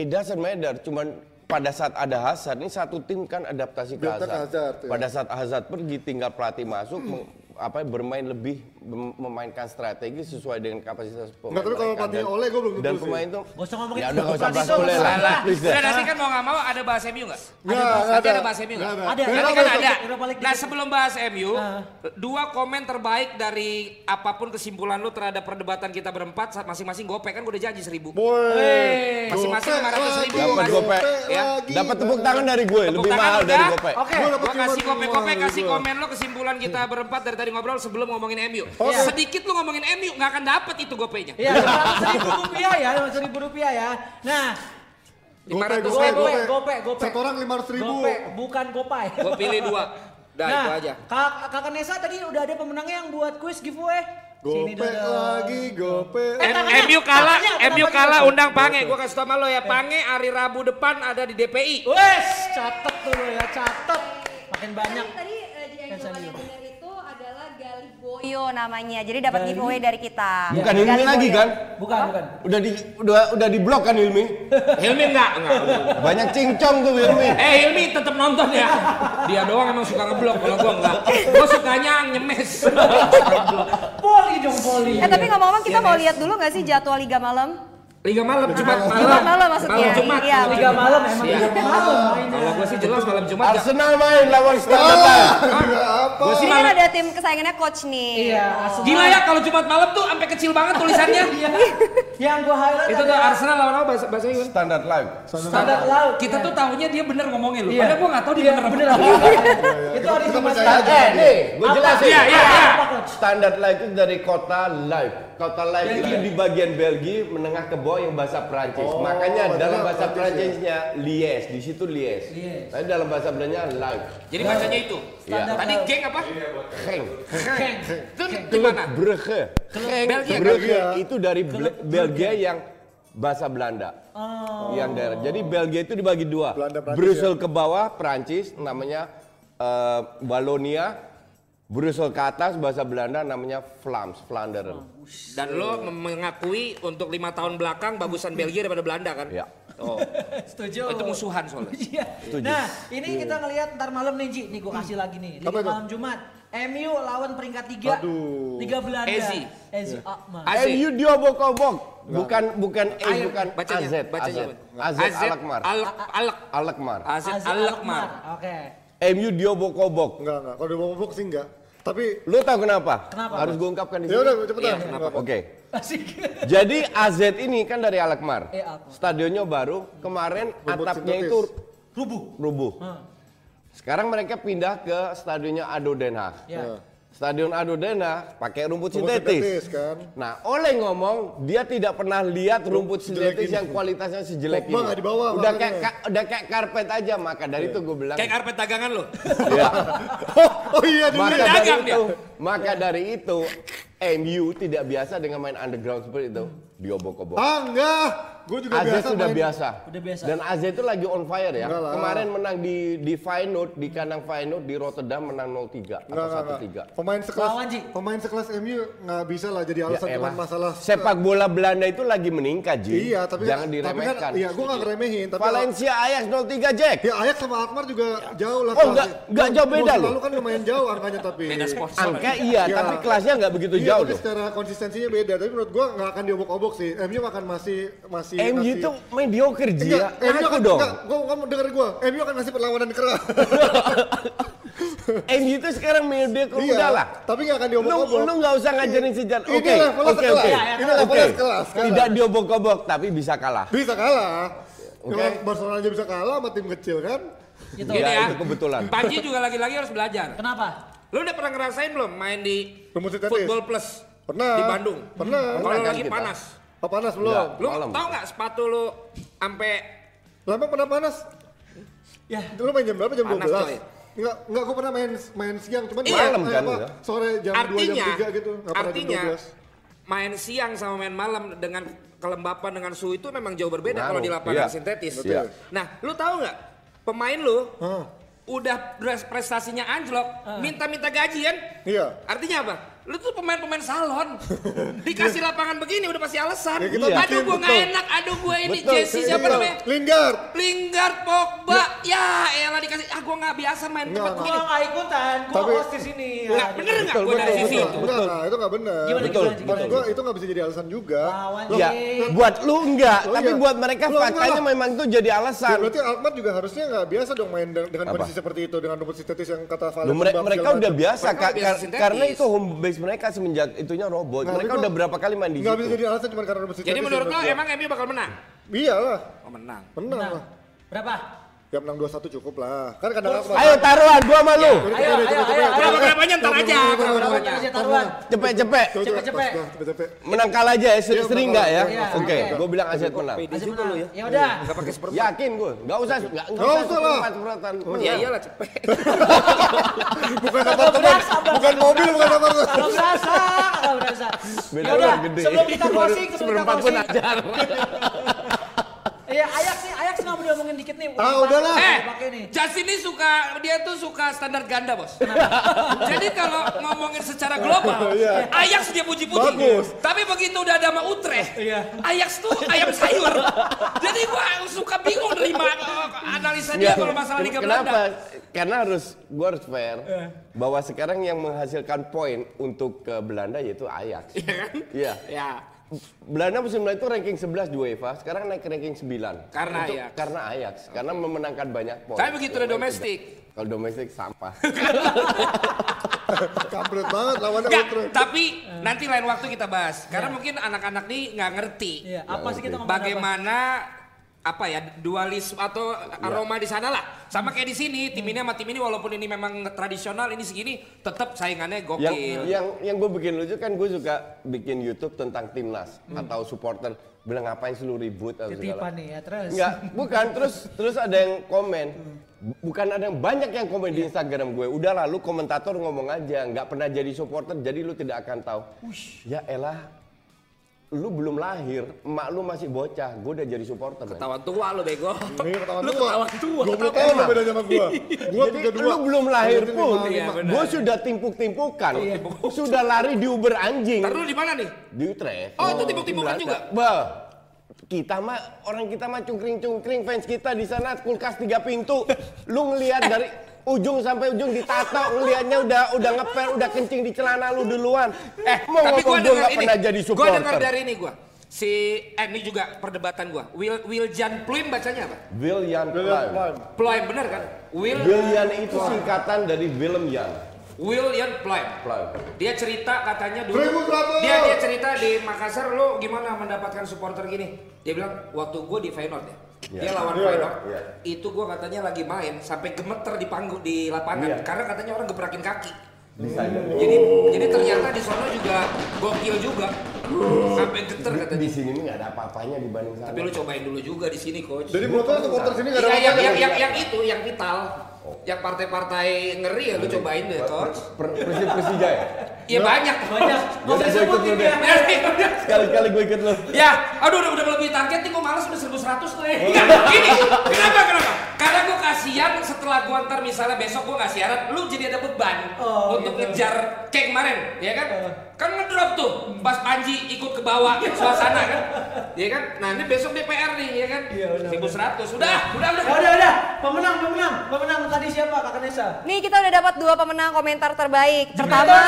Speaker 5: it doesn't matter. Cuman pada saat ada Hazard, ini satu tim kan adaptasi ke Hazard.
Speaker 3: Hazard, ya.
Speaker 5: Pada saat Hazard pergi, tinggal pelatih masuk, meng- apa bermain lebih mem- memainkan strategi sesuai dengan kapasitas pemain.
Speaker 3: Enggak, tapi kalau pelatihnya
Speaker 5: Dan-
Speaker 3: Ole gue belum tentu
Speaker 5: Dan pemain tuh
Speaker 2: Gak usah ngomongin
Speaker 5: Ya udah nggak usah bahas
Speaker 2: tuh,
Speaker 5: Ole lah.
Speaker 1: Udah nanti kan mau nggak mau ada bahas MU nggak?
Speaker 3: Nggak,
Speaker 2: Ada,
Speaker 1: ada bahas MU nggak?
Speaker 3: Nggak
Speaker 2: Ada.
Speaker 1: Nanti kan ada. Nah sebelum bahas MU,
Speaker 2: Ah.
Speaker 1: dua komen terbaik dari apa pun kesimpulan lu terhadap perdebatan kita berempat, saat masing-masing gopek kan gue udah janji seribu. Masing-masing 500 ribu.
Speaker 5: Dapat
Speaker 1: Mas.
Speaker 5: gope.
Speaker 1: Ya.
Speaker 5: Dapat tepuk tangan dari gue,
Speaker 1: Tepuk
Speaker 5: lebih mahal dari gope.
Speaker 2: Oke.
Speaker 3: Gua
Speaker 1: kasih
Speaker 3: lima
Speaker 1: kasih komen lo kesimpulan kita berempat dari tadi ngobrol sebelum ngomongin MU.
Speaker 3: Oke.
Speaker 1: Sedikit lu ngomongin MU nggak akan dapet itu gopenya.
Speaker 2: Iya, lima ribu rupiah ya, lima ribu rupiah ya. Nah,
Speaker 1: Lima ratus ribu.
Speaker 2: gope, gope, gope.
Speaker 3: Satu orang 500 ribu.
Speaker 2: Gope, bukan gopai.
Speaker 1: Gue pilih dua. Dah
Speaker 2: nah,
Speaker 1: itu aja.
Speaker 2: Kak, kakak Nesa tadi udah ada pemenangnya yang buat quiz giveaway. Sini
Speaker 3: Gope
Speaker 2: dong.
Speaker 3: lagi, gope.
Speaker 2: Eh,
Speaker 1: MU kalah, MU kalah undang Pange. Gue kasih tau sama lo ya, Pange hari Rabu depan ada di DPI.
Speaker 2: Wes, catet tuh lo ya, catet. Makin banyak.
Speaker 4: Tadi eh, di yang jawabannya
Speaker 2: MU.
Speaker 4: benar itu Gali Boyo namanya. Jadi dapat
Speaker 2: Gali?
Speaker 4: giveaway dari kita.
Speaker 5: Bukan
Speaker 4: Gali
Speaker 5: Hilmi lagi
Speaker 4: Boyo.
Speaker 5: kan?
Speaker 2: Bukan, bukan.
Speaker 5: Udah di udah udah di blok kan Hilmi? <laughs>
Speaker 1: Hilmi enggak, enggak.
Speaker 5: Banyak cincong tuh Hilmi.
Speaker 1: Eh Hilmi tetap nonton ya. Dia doang emang suka ngeblok, kalau gua enggak. Gua sukanya nyemes. <laughs>
Speaker 2: Poli dong, poli.
Speaker 4: Eh tapi ngomong-ngomong kita mau lihat dulu nggak sih jadwal Liga Malam?
Speaker 1: Liga malam, Jumat malam.
Speaker 4: Jumat malam maksudnya.
Speaker 1: Malam Jumat.
Speaker 4: Iya,
Speaker 2: Liga malam emang
Speaker 1: Iya.
Speaker 2: Liga malam.
Speaker 1: Kalau gua sih jelas malam Jumat.
Speaker 5: Arsenal main lawan Standard.
Speaker 3: Apa?
Speaker 1: Gua sih malam.
Speaker 4: ada tim kesayangannya coach nih.
Speaker 2: Iya, Arsenal.
Speaker 1: Gila ya kalau Jumat malam tuh sampai kecil banget tulisannya. <laughs>
Speaker 2: Iya. Yang gua highlight
Speaker 1: Itu tuh Arsenal lawan apa bahasa bahasa Inggris?
Speaker 5: Standard Life.
Speaker 2: standar laut.
Speaker 1: Kita
Speaker 2: Iya.
Speaker 1: tuh tahunya dia bener ngomongin lu.
Speaker 2: Iya.
Speaker 1: Padahal gua enggak tahu dia
Speaker 2: Iya,
Speaker 1: bener apa.
Speaker 2: bener. Itu hari Jumat.
Speaker 5: Eh, nih, gue jelasin.
Speaker 1: Iya, iya, iya.
Speaker 5: Standard Life itu dari kota Life. Kota Life itu
Speaker 2: Belgia.
Speaker 5: di bagian Belgia menengah ke bawah yang bahasa Prancis.
Speaker 3: Oh,
Speaker 5: Makanya dalam bahasa
Speaker 3: Prancis ya.
Speaker 5: Prancisnya Lies, di situ Lies.
Speaker 2: Lies.
Speaker 5: Tapi dalam bahasa Belandanya Life.
Speaker 1: Jadi bacanya itu.
Speaker 2: Standar
Speaker 1: Tadi geng apa?
Speaker 5: Geng.
Speaker 2: Keng.
Speaker 1: Itu di mana?
Speaker 5: Brugge.
Speaker 1: Belgia.
Speaker 5: Brugge itu dari Belgia yang bahasa Belanda. Yang daerah. Jadi Belgia itu dibagi dua.
Speaker 3: Belanda,
Speaker 5: Brussel ke bawah Prancis namanya eh, Wallonia. Brussel ke atas bahasa Belanda namanya Vlaams, Vlaanderen.
Speaker 1: Dan lo mengakui untuk lima tahun belakang bagusan Belgia daripada Belanda kan?
Speaker 5: Ya.
Speaker 1: Oh, <laughs>
Speaker 2: Setuju.
Speaker 1: itu musuhan soalnya. <laughs>
Speaker 2: Iya.
Speaker 5: Setuju.
Speaker 2: Nah, ini kita ngelihat ntar malam nih Ji. Nih gua kasih lagi nih. Liga
Speaker 3: Apa itu?
Speaker 2: malam Jumat. MU lawan peringkat 3
Speaker 3: Aduh.
Speaker 2: Liga Belanda.
Speaker 1: Ezi.
Speaker 2: Ezi Akmal.
Speaker 1: AZ.
Speaker 5: MU diobok-obok. Bukan bukan E,
Speaker 1: Ayo,
Speaker 5: bukan
Speaker 1: bacanya,
Speaker 5: AZ.
Speaker 1: bacanya.
Speaker 5: AZ. AZ Alkmaar.
Speaker 1: Al- Alak.
Speaker 5: Alkmaar.
Speaker 1: AZ Alakmar.
Speaker 2: Oke.
Speaker 5: MU diobok-obok.
Speaker 3: Enggak, enggak. Kalau di bawah sih enggak. Tapi
Speaker 5: Lu tahu kenapa?
Speaker 2: Kenapa,
Speaker 5: Harus gue ungkapkan di sini.
Speaker 3: ya udah cepetan.
Speaker 1: Iya, kenapa?
Speaker 5: Oke.
Speaker 2: Asik.
Speaker 5: Jadi AZ ini kan dari Alkmaar.
Speaker 2: Eh.
Speaker 5: Stadionnya baru, kemarin
Speaker 3: Rumput
Speaker 5: atapnya
Speaker 3: sintetis.
Speaker 5: itu
Speaker 2: Rubuh.
Speaker 5: rubuh.
Speaker 2: Hah.
Speaker 5: Sekarang mereka pindah ke stadionnya Ado Den Haag.
Speaker 2: Ya.
Speaker 3: Nah.
Speaker 5: Stadion Adodena pakai rumput
Speaker 3: Rumput
Speaker 5: sintetis.
Speaker 3: sintetis, kan.
Speaker 5: Nah, Oleh ngomong dia tidak pernah lihat rumput sintetis yang kualitasnya sejelek ini.
Speaker 3: dibawa
Speaker 5: udah kayak ka- udah kayak karpet aja maka dari itu gue bilang
Speaker 1: Kayak karpet dagangan lo. <laughs>
Speaker 5: ya.
Speaker 3: Oh iya dulu.
Speaker 5: maka
Speaker 1: Dia
Speaker 5: dari
Speaker 1: dagang
Speaker 5: itu maka dari itu MU tidak biasa dengan main underground seperti itu diobok-obok.
Speaker 3: Ah enggak. Gue juga
Speaker 5: AZ
Speaker 3: biasa
Speaker 5: sudah
Speaker 3: main.
Speaker 5: biasa.
Speaker 2: Udah biasa.
Speaker 5: Dan AZ itu lagi on fire ya.
Speaker 3: Enggak lah.
Speaker 5: Kemarin menang di di Feyenoord di kandang Feyenoord di Rotterdam menang 0-3
Speaker 3: Enggak,
Speaker 5: atau
Speaker 3: enggak, enggak.
Speaker 5: 1-3.
Speaker 3: Pemain sekelas
Speaker 2: Lawan,
Speaker 3: pemain sekelas MU nggak bisa lah jadi alasan
Speaker 5: Ya
Speaker 3: cuma masalah
Speaker 5: sepak bola Belanda itu lagi meningkat Ji.
Speaker 3: Iya, tapi
Speaker 5: jangan
Speaker 3: kan, tapi kan,
Speaker 5: diremehkan.
Speaker 3: iya, gue nggak ngeremehin. Tapi
Speaker 5: Valencia Ajax 0-3 Jack.
Speaker 3: ya Ajax sama Alkmaar juga jauh lah.
Speaker 5: Oh, enggak- enggak jauh beda loh.
Speaker 3: Lalu kan lumayan jauh angkanya tapi.
Speaker 1: Beda sponsor.
Speaker 5: Angka iya,
Speaker 3: Iya.
Speaker 5: tapi kelasnya nggak begitu
Speaker 3: Iya,
Speaker 5: jauh
Speaker 3: tapi
Speaker 5: loh.
Speaker 3: secara konsistensinya beda. Tapi menurut gua nggak akan diobok-obok sih. MU akan masih masih.
Speaker 5: MU
Speaker 3: masih-
Speaker 5: itu mediocre Ji ya.
Speaker 3: Enggak, MU
Speaker 5: Aku
Speaker 3: akan,
Speaker 5: dong.
Speaker 3: enggak, gua, kamu denger gua. MU akan ngasih perlawanan keras. <laughs>
Speaker 5: MU itu sekarang mediocre
Speaker 3: Iya,
Speaker 5: udah lah.
Speaker 3: Tapi nggak akan
Speaker 5: Lu,
Speaker 3: diobok-obok.
Speaker 5: lu nggak usah ngajarin sejarah. Oke, oke, oke.
Speaker 3: Ini levelnya sekelas. sekelas.
Speaker 5: Tidak diobok-obok, tapi bisa kalah.
Speaker 3: Bisa kalah.
Speaker 5: Oke.
Speaker 3: Kalau Barcelona aja bisa kalah sama tim kecil kan?
Speaker 2: Gitu.
Speaker 1: Gini
Speaker 5: Ya,
Speaker 1: ya.
Speaker 5: itu kebetulan.
Speaker 1: Panji juga lagi-lagi harus belajar.
Speaker 2: Kenapa?
Speaker 1: Lu udah pernah ngerasain belum main di. Football Plus
Speaker 3: Pernah.
Speaker 1: di Bandung?
Speaker 3: Pernah.
Speaker 1: Kalau lagi
Speaker 5: kita?
Speaker 1: panas.
Speaker 3: Oh, panas belum?
Speaker 5: Enggak.
Speaker 1: Lu
Speaker 5: Malam.
Speaker 1: tau nggak sepatu lu sampai
Speaker 3: Lama pernah panas?
Speaker 2: Ya.
Speaker 3: Dulu main jam berapa? Jam
Speaker 1: Panas,
Speaker 3: 12?
Speaker 1: coy.
Speaker 3: Enggak, enggak gua pernah main main siang, cuman
Speaker 1: Iya.
Speaker 5: Malam
Speaker 3: eh,
Speaker 5: kan,
Speaker 3: apa,
Speaker 5: ya?
Speaker 3: sore jam 2 jam
Speaker 1: artinya
Speaker 3: 3 gitu, enggak pernah jam
Speaker 1: artinya
Speaker 3: 12.
Speaker 1: main siang sama main malam dengan kelembapan dengan suhu itu memang jauh berbeda kalau di lapangan
Speaker 5: iya.
Speaker 1: sintetis.
Speaker 5: Iya.
Speaker 1: Nah, lu tahu nggak pemain lu
Speaker 3: Hah.
Speaker 1: udah pres- prestasinya anjlok, minta-minta gaji kan?
Speaker 3: Iya.
Speaker 1: Artinya apa? Lu tuh pemain-pemain salon. <laughs> Dikasih lapangan begini udah pasti alasan.
Speaker 3: Ya, kita
Speaker 5: Iya.
Speaker 1: Aduh nggak
Speaker 3: betul.
Speaker 1: enak, aduh gua ini
Speaker 5: Betul.
Speaker 1: Jesse siapa
Speaker 3: Iya.
Speaker 1: namanya?
Speaker 3: Lingard.
Speaker 1: Lingard, Pogba, ya elah dikasih, ah gua nggak biasa main
Speaker 3: Nggak,
Speaker 1: tempat
Speaker 3: nggak.
Speaker 1: begini.
Speaker 2: Gua nggak ikutan, gua
Speaker 3: Tapi-
Speaker 2: host di sini.
Speaker 1: Nggak,
Speaker 2: Ya,
Speaker 1: bener
Speaker 2: gitu.
Speaker 1: nggak gua dari sisi
Speaker 5: betul.
Speaker 1: itu?
Speaker 3: Enggak, itu enggak benar.
Speaker 2: Gimana,
Speaker 5: Betul,
Speaker 2: gimana,
Speaker 3: Maksud
Speaker 2: gimana?
Speaker 3: gua itu enggak bisa jadi alasan juga.
Speaker 2: Lawan
Speaker 5: Ya, buat lu enggak,
Speaker 3: Oh,
Speaker 5: tapi
Speaker 3: iya.
Speaker 5: buat mereka faktanya memang itu jadi
Speaker 3: Ya,
Speaker 5: alasan.
Speaker 3: berarti Alkmaar juga harusnya nggak biasa dong main de- dengan kondisi seperti itu dengan rumput sintetis yang kata Valen.
Speaker 5: mereka udah biasa, karena itu home base mereka semenjak itunya robot.
Speaker 3: Nah,
Speaker 5: mereka udah berapa kali main di situ.
Speaker 3: bisa jadi alasan cuma karena.
Speaker 1: Jadi menurut lo emang MU bakal menang?
Speaker 3: Iyalah,
Speaker 1: Oh menang.
Speaker 3: menang lah.
Speaker 2: Berapa?
Speaker 3: Ya menang 2-1 cukup lah. Kan kadang Alkmaar.
Speaker 5: Ayo taruhan, gua sama lu.
Speaker 2: Ayo, ayo, ayo,
Speaker 1: berapanya ntar aja.
Speaker 2: Taruhan.
Speaker 5: Cepet-cepet.
Speaker 2: Cepet-cepet.
Speaker 3: Cepet-cepet.
Speaker 5: Menang kalah aja ya, sering,
Speaker 3: Iya,
Speaker 5: sering
Speaker 3: bakal.
Speaker 5: nggak ya?
Speaker 2: Iya,
Speaker 5: Oke,
Speaker 2: oke.
Speaker 5: gua bilang Aset menang.
Speaker 2: Aja menang. Ya udah.
Speaker 1: Gak pakai seperempat.
Speaker 5: Yakin gue, nggak usah, Nggak
Speaker 3: usah lah.
Speaker 5: seperempat, seperempatan.
Speaker 1: Iya iyalah cepet. <laughs>
Speaker 3: Bukan apartemen, bukan mobil, bukan apartemen.
Speaker 2: Gak berasa, gak berasa.
Speaker 5: Beda
Speaker 2: Ya
Speaker 5: gede.
Speaker 2: sebelum kita closing, sebelum kita closing. <laughs> Iya, Ajax nih, Ajax nggak mau diomongin dikit nih.
Speaker 3: Ah, udahlah.
Speaker 1: Eh,
Speaker 2: nih.
Speaker 1: Justin ini suka dia tuh suka standar ganda bos. Jadi kalau ngomongin secara global, <laughs>
Speaker 3: Iya.
Speaker 1: Ajax dia puji-puji.
Speaker 3: Bagus.
Speaker 1: Tapi begitu udah ada sama Utrecht,
Speaker 2: Iya.
Speaker 1: Ajax tuh ayam sayur. Jadi gua suka bingung nerima uh, analisa dia kalau masalah Liga
Speaker 5: Kenapa?
Speaker 1: Belanda.
Speaker 5: Karena harus gue harus fair
Speaker 2: Iya.
Speaker 5: bahwa sekarang yang menghasilkan poin untuk ke Belanda yaitu Ajax.
Speaker 1: Iya kan?
Speaker 5: Iya.
Speaker 1: Ya.
Speaker 5: Belanda musim lalu itu ranking 11 di UEFA, sekarang naik ke ranking 9.
Speaker 1: Karena
Speaker 5: Untuk-
Speaker 1: Ajax.
Speaker 5: Karena Ajax, karena memenangkan banyak poin.
Speaker 1: Tapi begitu
Speaker 5: lain
Speaker 1: domestik.
Speaker 5: tidak. Kalau domestik sampah. <laughs>
Speaker 3: Kampret banget lawannya
Speaker 1: tapi nanti lain waktu kita bahas. Karena mungkin anak-anak nih nggak ngerti
Speaker 2: Iya, apa sih kita
Speaker 1: bagaimana apa ya dualisme atau aroma di sana lah. Sama kayak di sini, tim ini sama tim ini walaupun ini memang tradisional ini segini, tetap saingannya
Speaker 5: yang
Speaker 1: gokil.
Speaker 5: yang yang gue bikin lucu kan gue suka bikin YouTube tentang timnas atau supporter bilang ngapain sih lu ribut atau segala.
Speaker 2: Nih ya, terus.
Speaker 5: Enggak, bukan. Terus terus ada yang komen. Bu- Bukan ada yang banyak yang komen di Instagram gue. Udah lalu komentator ngomong aja, nggak pernah jadi supporter, jadi lu tidak akan tahu. Ya elah, lu belum lahir, emak lu masih bocah, gue udah jadi supporter.
Speaker 1: Ketahuan tua lo bego.
Speaker 3: Ketahuan
Speaker 1: Lu
Speaker 3: tua.
Speaker 1: ketahuan tua.
Speaker 3: 20 tahun lo bedanya sama gua. Gua
Speaker 5: Jadi
Speaker 3: 32.
Speaker 5: lu belum lahir pun,
Speaker 1: Iya,
Speaker 5: gue sudah timpuk-timpukan, sudah lari di Uber anjing
Speaker 1: lu di mana nih?
Speaker 5: di Utrecht.
Speaker 1: Oh, itu timpuk-timpukan juga?
Speaker 5: Bah, kita mah orang kita mah cungkring-cungkring fans kita di sana kulkas tiga pintu. <laughs> Lu ngelihat dari ujung sampai ujung ditato ngelihatnya <laughs> udah udah ngepel udah kencing di celana lu duluan. Eh, mau
Speaker 1: Tapi
Speaker 5: ngomong
Speaker 1: gua
Speaker 5: gue nggak
Speaker 1: ini.
Speaker 5: pernah jadi
Speaker 1: Gua
Speaker 5: supporter.
Speaker 1: dengar dari ini gua. Si eh ini juga perdebatan gua. Will Wiljan Pluim bacanya apa?
Speaker 5: William
Speaker 3: William
Speaker 5: Prime.
Speaker 3: Prime.
Speaker 1: Pluim bener kan? Will
Speaker 5: William itu singkatan dari Willem Jan.
Speaker 1: William Pluim.
Speaker 5: Prime.
Speaker 1: Dia cerita katanya dulu. Dia dia cerita di Makassar lo gimana mendapatkan supporter gini. Dia bilang waktu gue di Feyenoord ya. Dia lawan
Speaker 3: Iya,
Speaker 1: Feyenoord.
Speaker 5: iya.
Speaker 1: Itu gue katanya lagi main sampai gemeter di panggung di lapangan
Speaker 5: Iya.
Speaker 1: karena katanya orang gebrakin kaki.
Speaker 5: Bisa jadi.
Speaker 1: Jadi jadi ternyata di sana juga gokil juga. Sampai geter
Speaker 5: Di
Speaker 1: katanya.
Speaker 5: sini nih nggak ada apa-apanya dibanding sana.
Speaker 1: Tapi lu cobain dulu juga di sini coach.
Speaker 3: Jadi menurut lo supporter sini gak ada
Speaker 1: Iya, yang,
Speaker 3: apa-apa
Speaker 1: yang,
Speaker 3: ya?
Speaker 1: yang, yang itu, yang vital. Yang partai-partai ngeri ya lu cobain deh coach.
Speaker 5: Per- Persija ya? <laughs>
Speaker 1: Iya banyak.
Speaker 2: Banyak. Gak usah sebutin ya.
Speaker 5: Sekali-kali gue ikut lo.
Speaker 1: Ya, aduh udah udah melebihi target nih gue malas udah 1100 tuh. Eh. Enggak, gini. Kenapa kenapa? Karena gue kasihan setelah gue ntar misalnya besok gue nggak siaran, lu jadi ada beban
Speaker 2: Oh,
Speaker 1: untuk
Speaker 2: gitu.
Speaker 1: ngejar kayak kemarin, ya kan?
Speaker 2: Oh.
Speaker 1: Kan ngedrop tuh, pas Panji ikut ke bawah suasana kan, ya kan? Nah ini besok DPR nih, ya kan?
Speaker 2: Iya, benar,
Speaker 1: 1100, udah, udah, udah.
Speaker 2: Ya udah udah, pemenang pemenang pemenang tadi siapa Kakak Nesa?
Speaker 4: Nih kita udah dapat dua pemenang komentar terbaik. Pertama,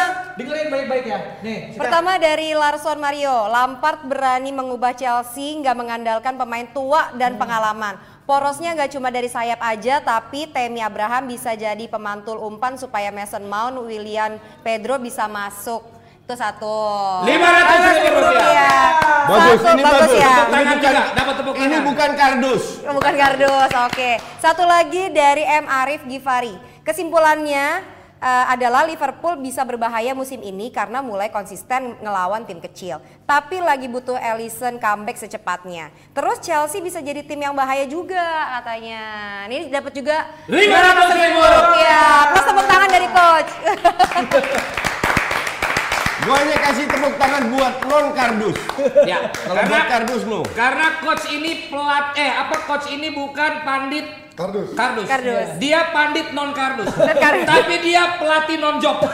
Speaker 2: dengerin baik-baik ya. Nih, kita-
Speaker 4: Pertama dari Larson Mario, Lampard berani mengubah Chelsea nggak mengandalkan pemain tua dan pengalaman. Porosnya nggak cuma dari sayap aja, tapi Temi Abraham bisa jadi pemantul umpan supaya Mason Mount, William Pedro bisa masuk. Itu satu.
Speaker 1: 500 ribu rupiah.
Speaker 5: Bagus,
Speaker 4: Satu,
Speaker 5: ini
Speaker 4: bagus
Speaker 5: bagus.
Speaker 4: ya.
Speaker 1: Tangan juga, dapat tepuk
Speaker 5: Ini bukan kardus.
Speaker 4: Bukan kardus, oke. Satu lagi dari M Arif Gifari. Kesimpulannya eh, adalah Liverpool bisa berbahaya musim ini karena mulai konsisten ngelawan tim kecil. Tapi lagi butuh Alisson comeback secepatnya. Terus Chelsea bisa jadi tim yang bahaya juga katanya. Ini dapat juga
Speaker 1: 500 ribu
Speaker 4: rupiah. Plus tepuk tangan dari coach. <laughs>
Speaker 5: Gue hanya kasih tepuk tangan buat non kardus. <laughs>
Speaker 1: Ya,
Speaker 5: Kalau buat kardus no.
Speaker 1: Karena coach ini pelat eh apa coach ini bukan pandit
Speaker 3: Kardus.
Speaker 1: kardus.
Speaker 4: Kardus.
Speaker 1: Dia pandit non kardus.
Speaker 4: kardus.
Speaker 1: Tapi dia pelatih non job.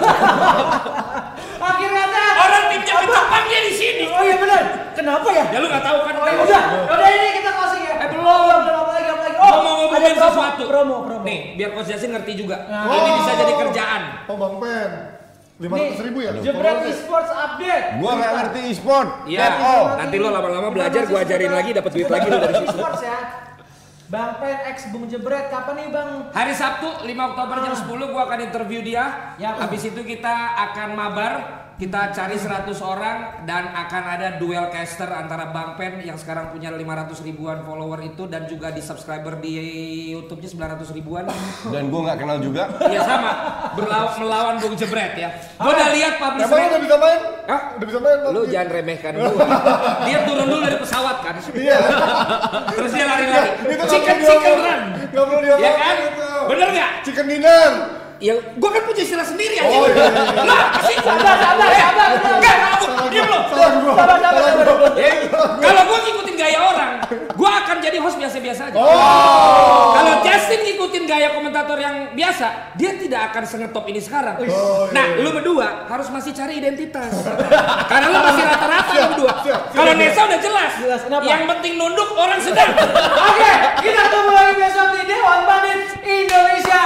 Speaker 1: <laughs>
Speaker 2: akhirnya ada.
Speaker 1: Orang timnya kecepak dia di sini.
Speaker 2: Oh iya benar. Kenapa ya?
Speaker 1: Ya lu nggak tahu kan?
Speaker 2: Oh ya udah, udah ini kita closing ya.
Speaker 1: Eh, belum.
Speaker 2: belum apa lagi apa lagi.
Speaker 1: Gua mau ngomongin
Speaker 2: ada promo,
Speaker 1: sesuatu.
Speaker 2: Promo, promo.
Speaker 1: Nih, biar coach Yasin ngerti juga.
Speaker 2: Nah.
Speaker 1: Ini bisa jadi kerjaan.
Speaker 3: Oh Bang Pen. 500 ribu ya?
Speaker 2: Jebret esports update.
Speaker 5: Gue nggak ngerti e-sport.
Speaker 1: Iya.
Speaker 5: All.
Speaker 1: Nanti lu lama-lama belajar, gua ajarin lagi, dapat duit lagi dari.
Speaker 2: Esports ya. Bang Pen X Bung Jebret kapan nih Bang?
Speaker 1: Hari Sabtu 5 Oktober jam 10 gua akan interview dia.
Speaker 2: Ya.
Speaker 1: Habis itu kita akan mabar, kita cari 100 orang dan akan ada duel caster antara Bang Pen yang sekarang punya 500 ribuan follower itu dan juga di subscriber di YouTube-nya 900 ribuan.
Speaker 5: Dan gue nggak kenal juga.
Speaker 1: Iya sama, berlawan melawan Bung Jebret ya. Gua udah lihat
Speaker 3: Emang
Speaker 1: publisher.
Speaker 3: udah bisa main?
Speaker 1: Hah?
Speaker 3: Udah bisa main?
Speaker 1: Lu jangan remehkan gua. Dia turun dulu dari pesawat kan.
Speaker 3: Iya.
Speaker 1: Terus dia lari-lari. Chicken chicken run.
Speaker 3: Nggak perlu diomong
Speaker 1: Ya kan? Bener nggak?
Speaker 3: Chicken dinner.
Speaker 1: Ya, gua kan punya istilah sendiri aja.
Speaker 3: Oh, iya, iya, iya.
Speaker 1: Lah, kasih
Speaker 2: Sabar, sabar,
Speaker 1: Eh,
Speaker 2: sabar.
Speaker 1: Enggak, kamu diam
Speaker 3: gua.
Speaker 2: Sabar, sabar, sabar.
Speaker 1: Ya, kalau gua ngikutin gaya orang, gua akan jadi host biasa-biasa aja.
Speaker 3: Oh.
Speaker 1: Kalau Justin ngikutin gaya komentator yang biasa, dia tidak akan sengetop ini sekarang.
Speaker 3: Oh, iya,
Speaker 1: nah, lu berdua harus masih cari identitas. Karena lu masih rata-rata lu berdua. Kalau Nesa udah jelas.
Speaker 2: Jelas, kenapa?
Speaker 1: Yang penting nunduk orang sedang.
Speaker 2: Oke, kita tunggu lagi besok di Dewan Bandit Indonesia.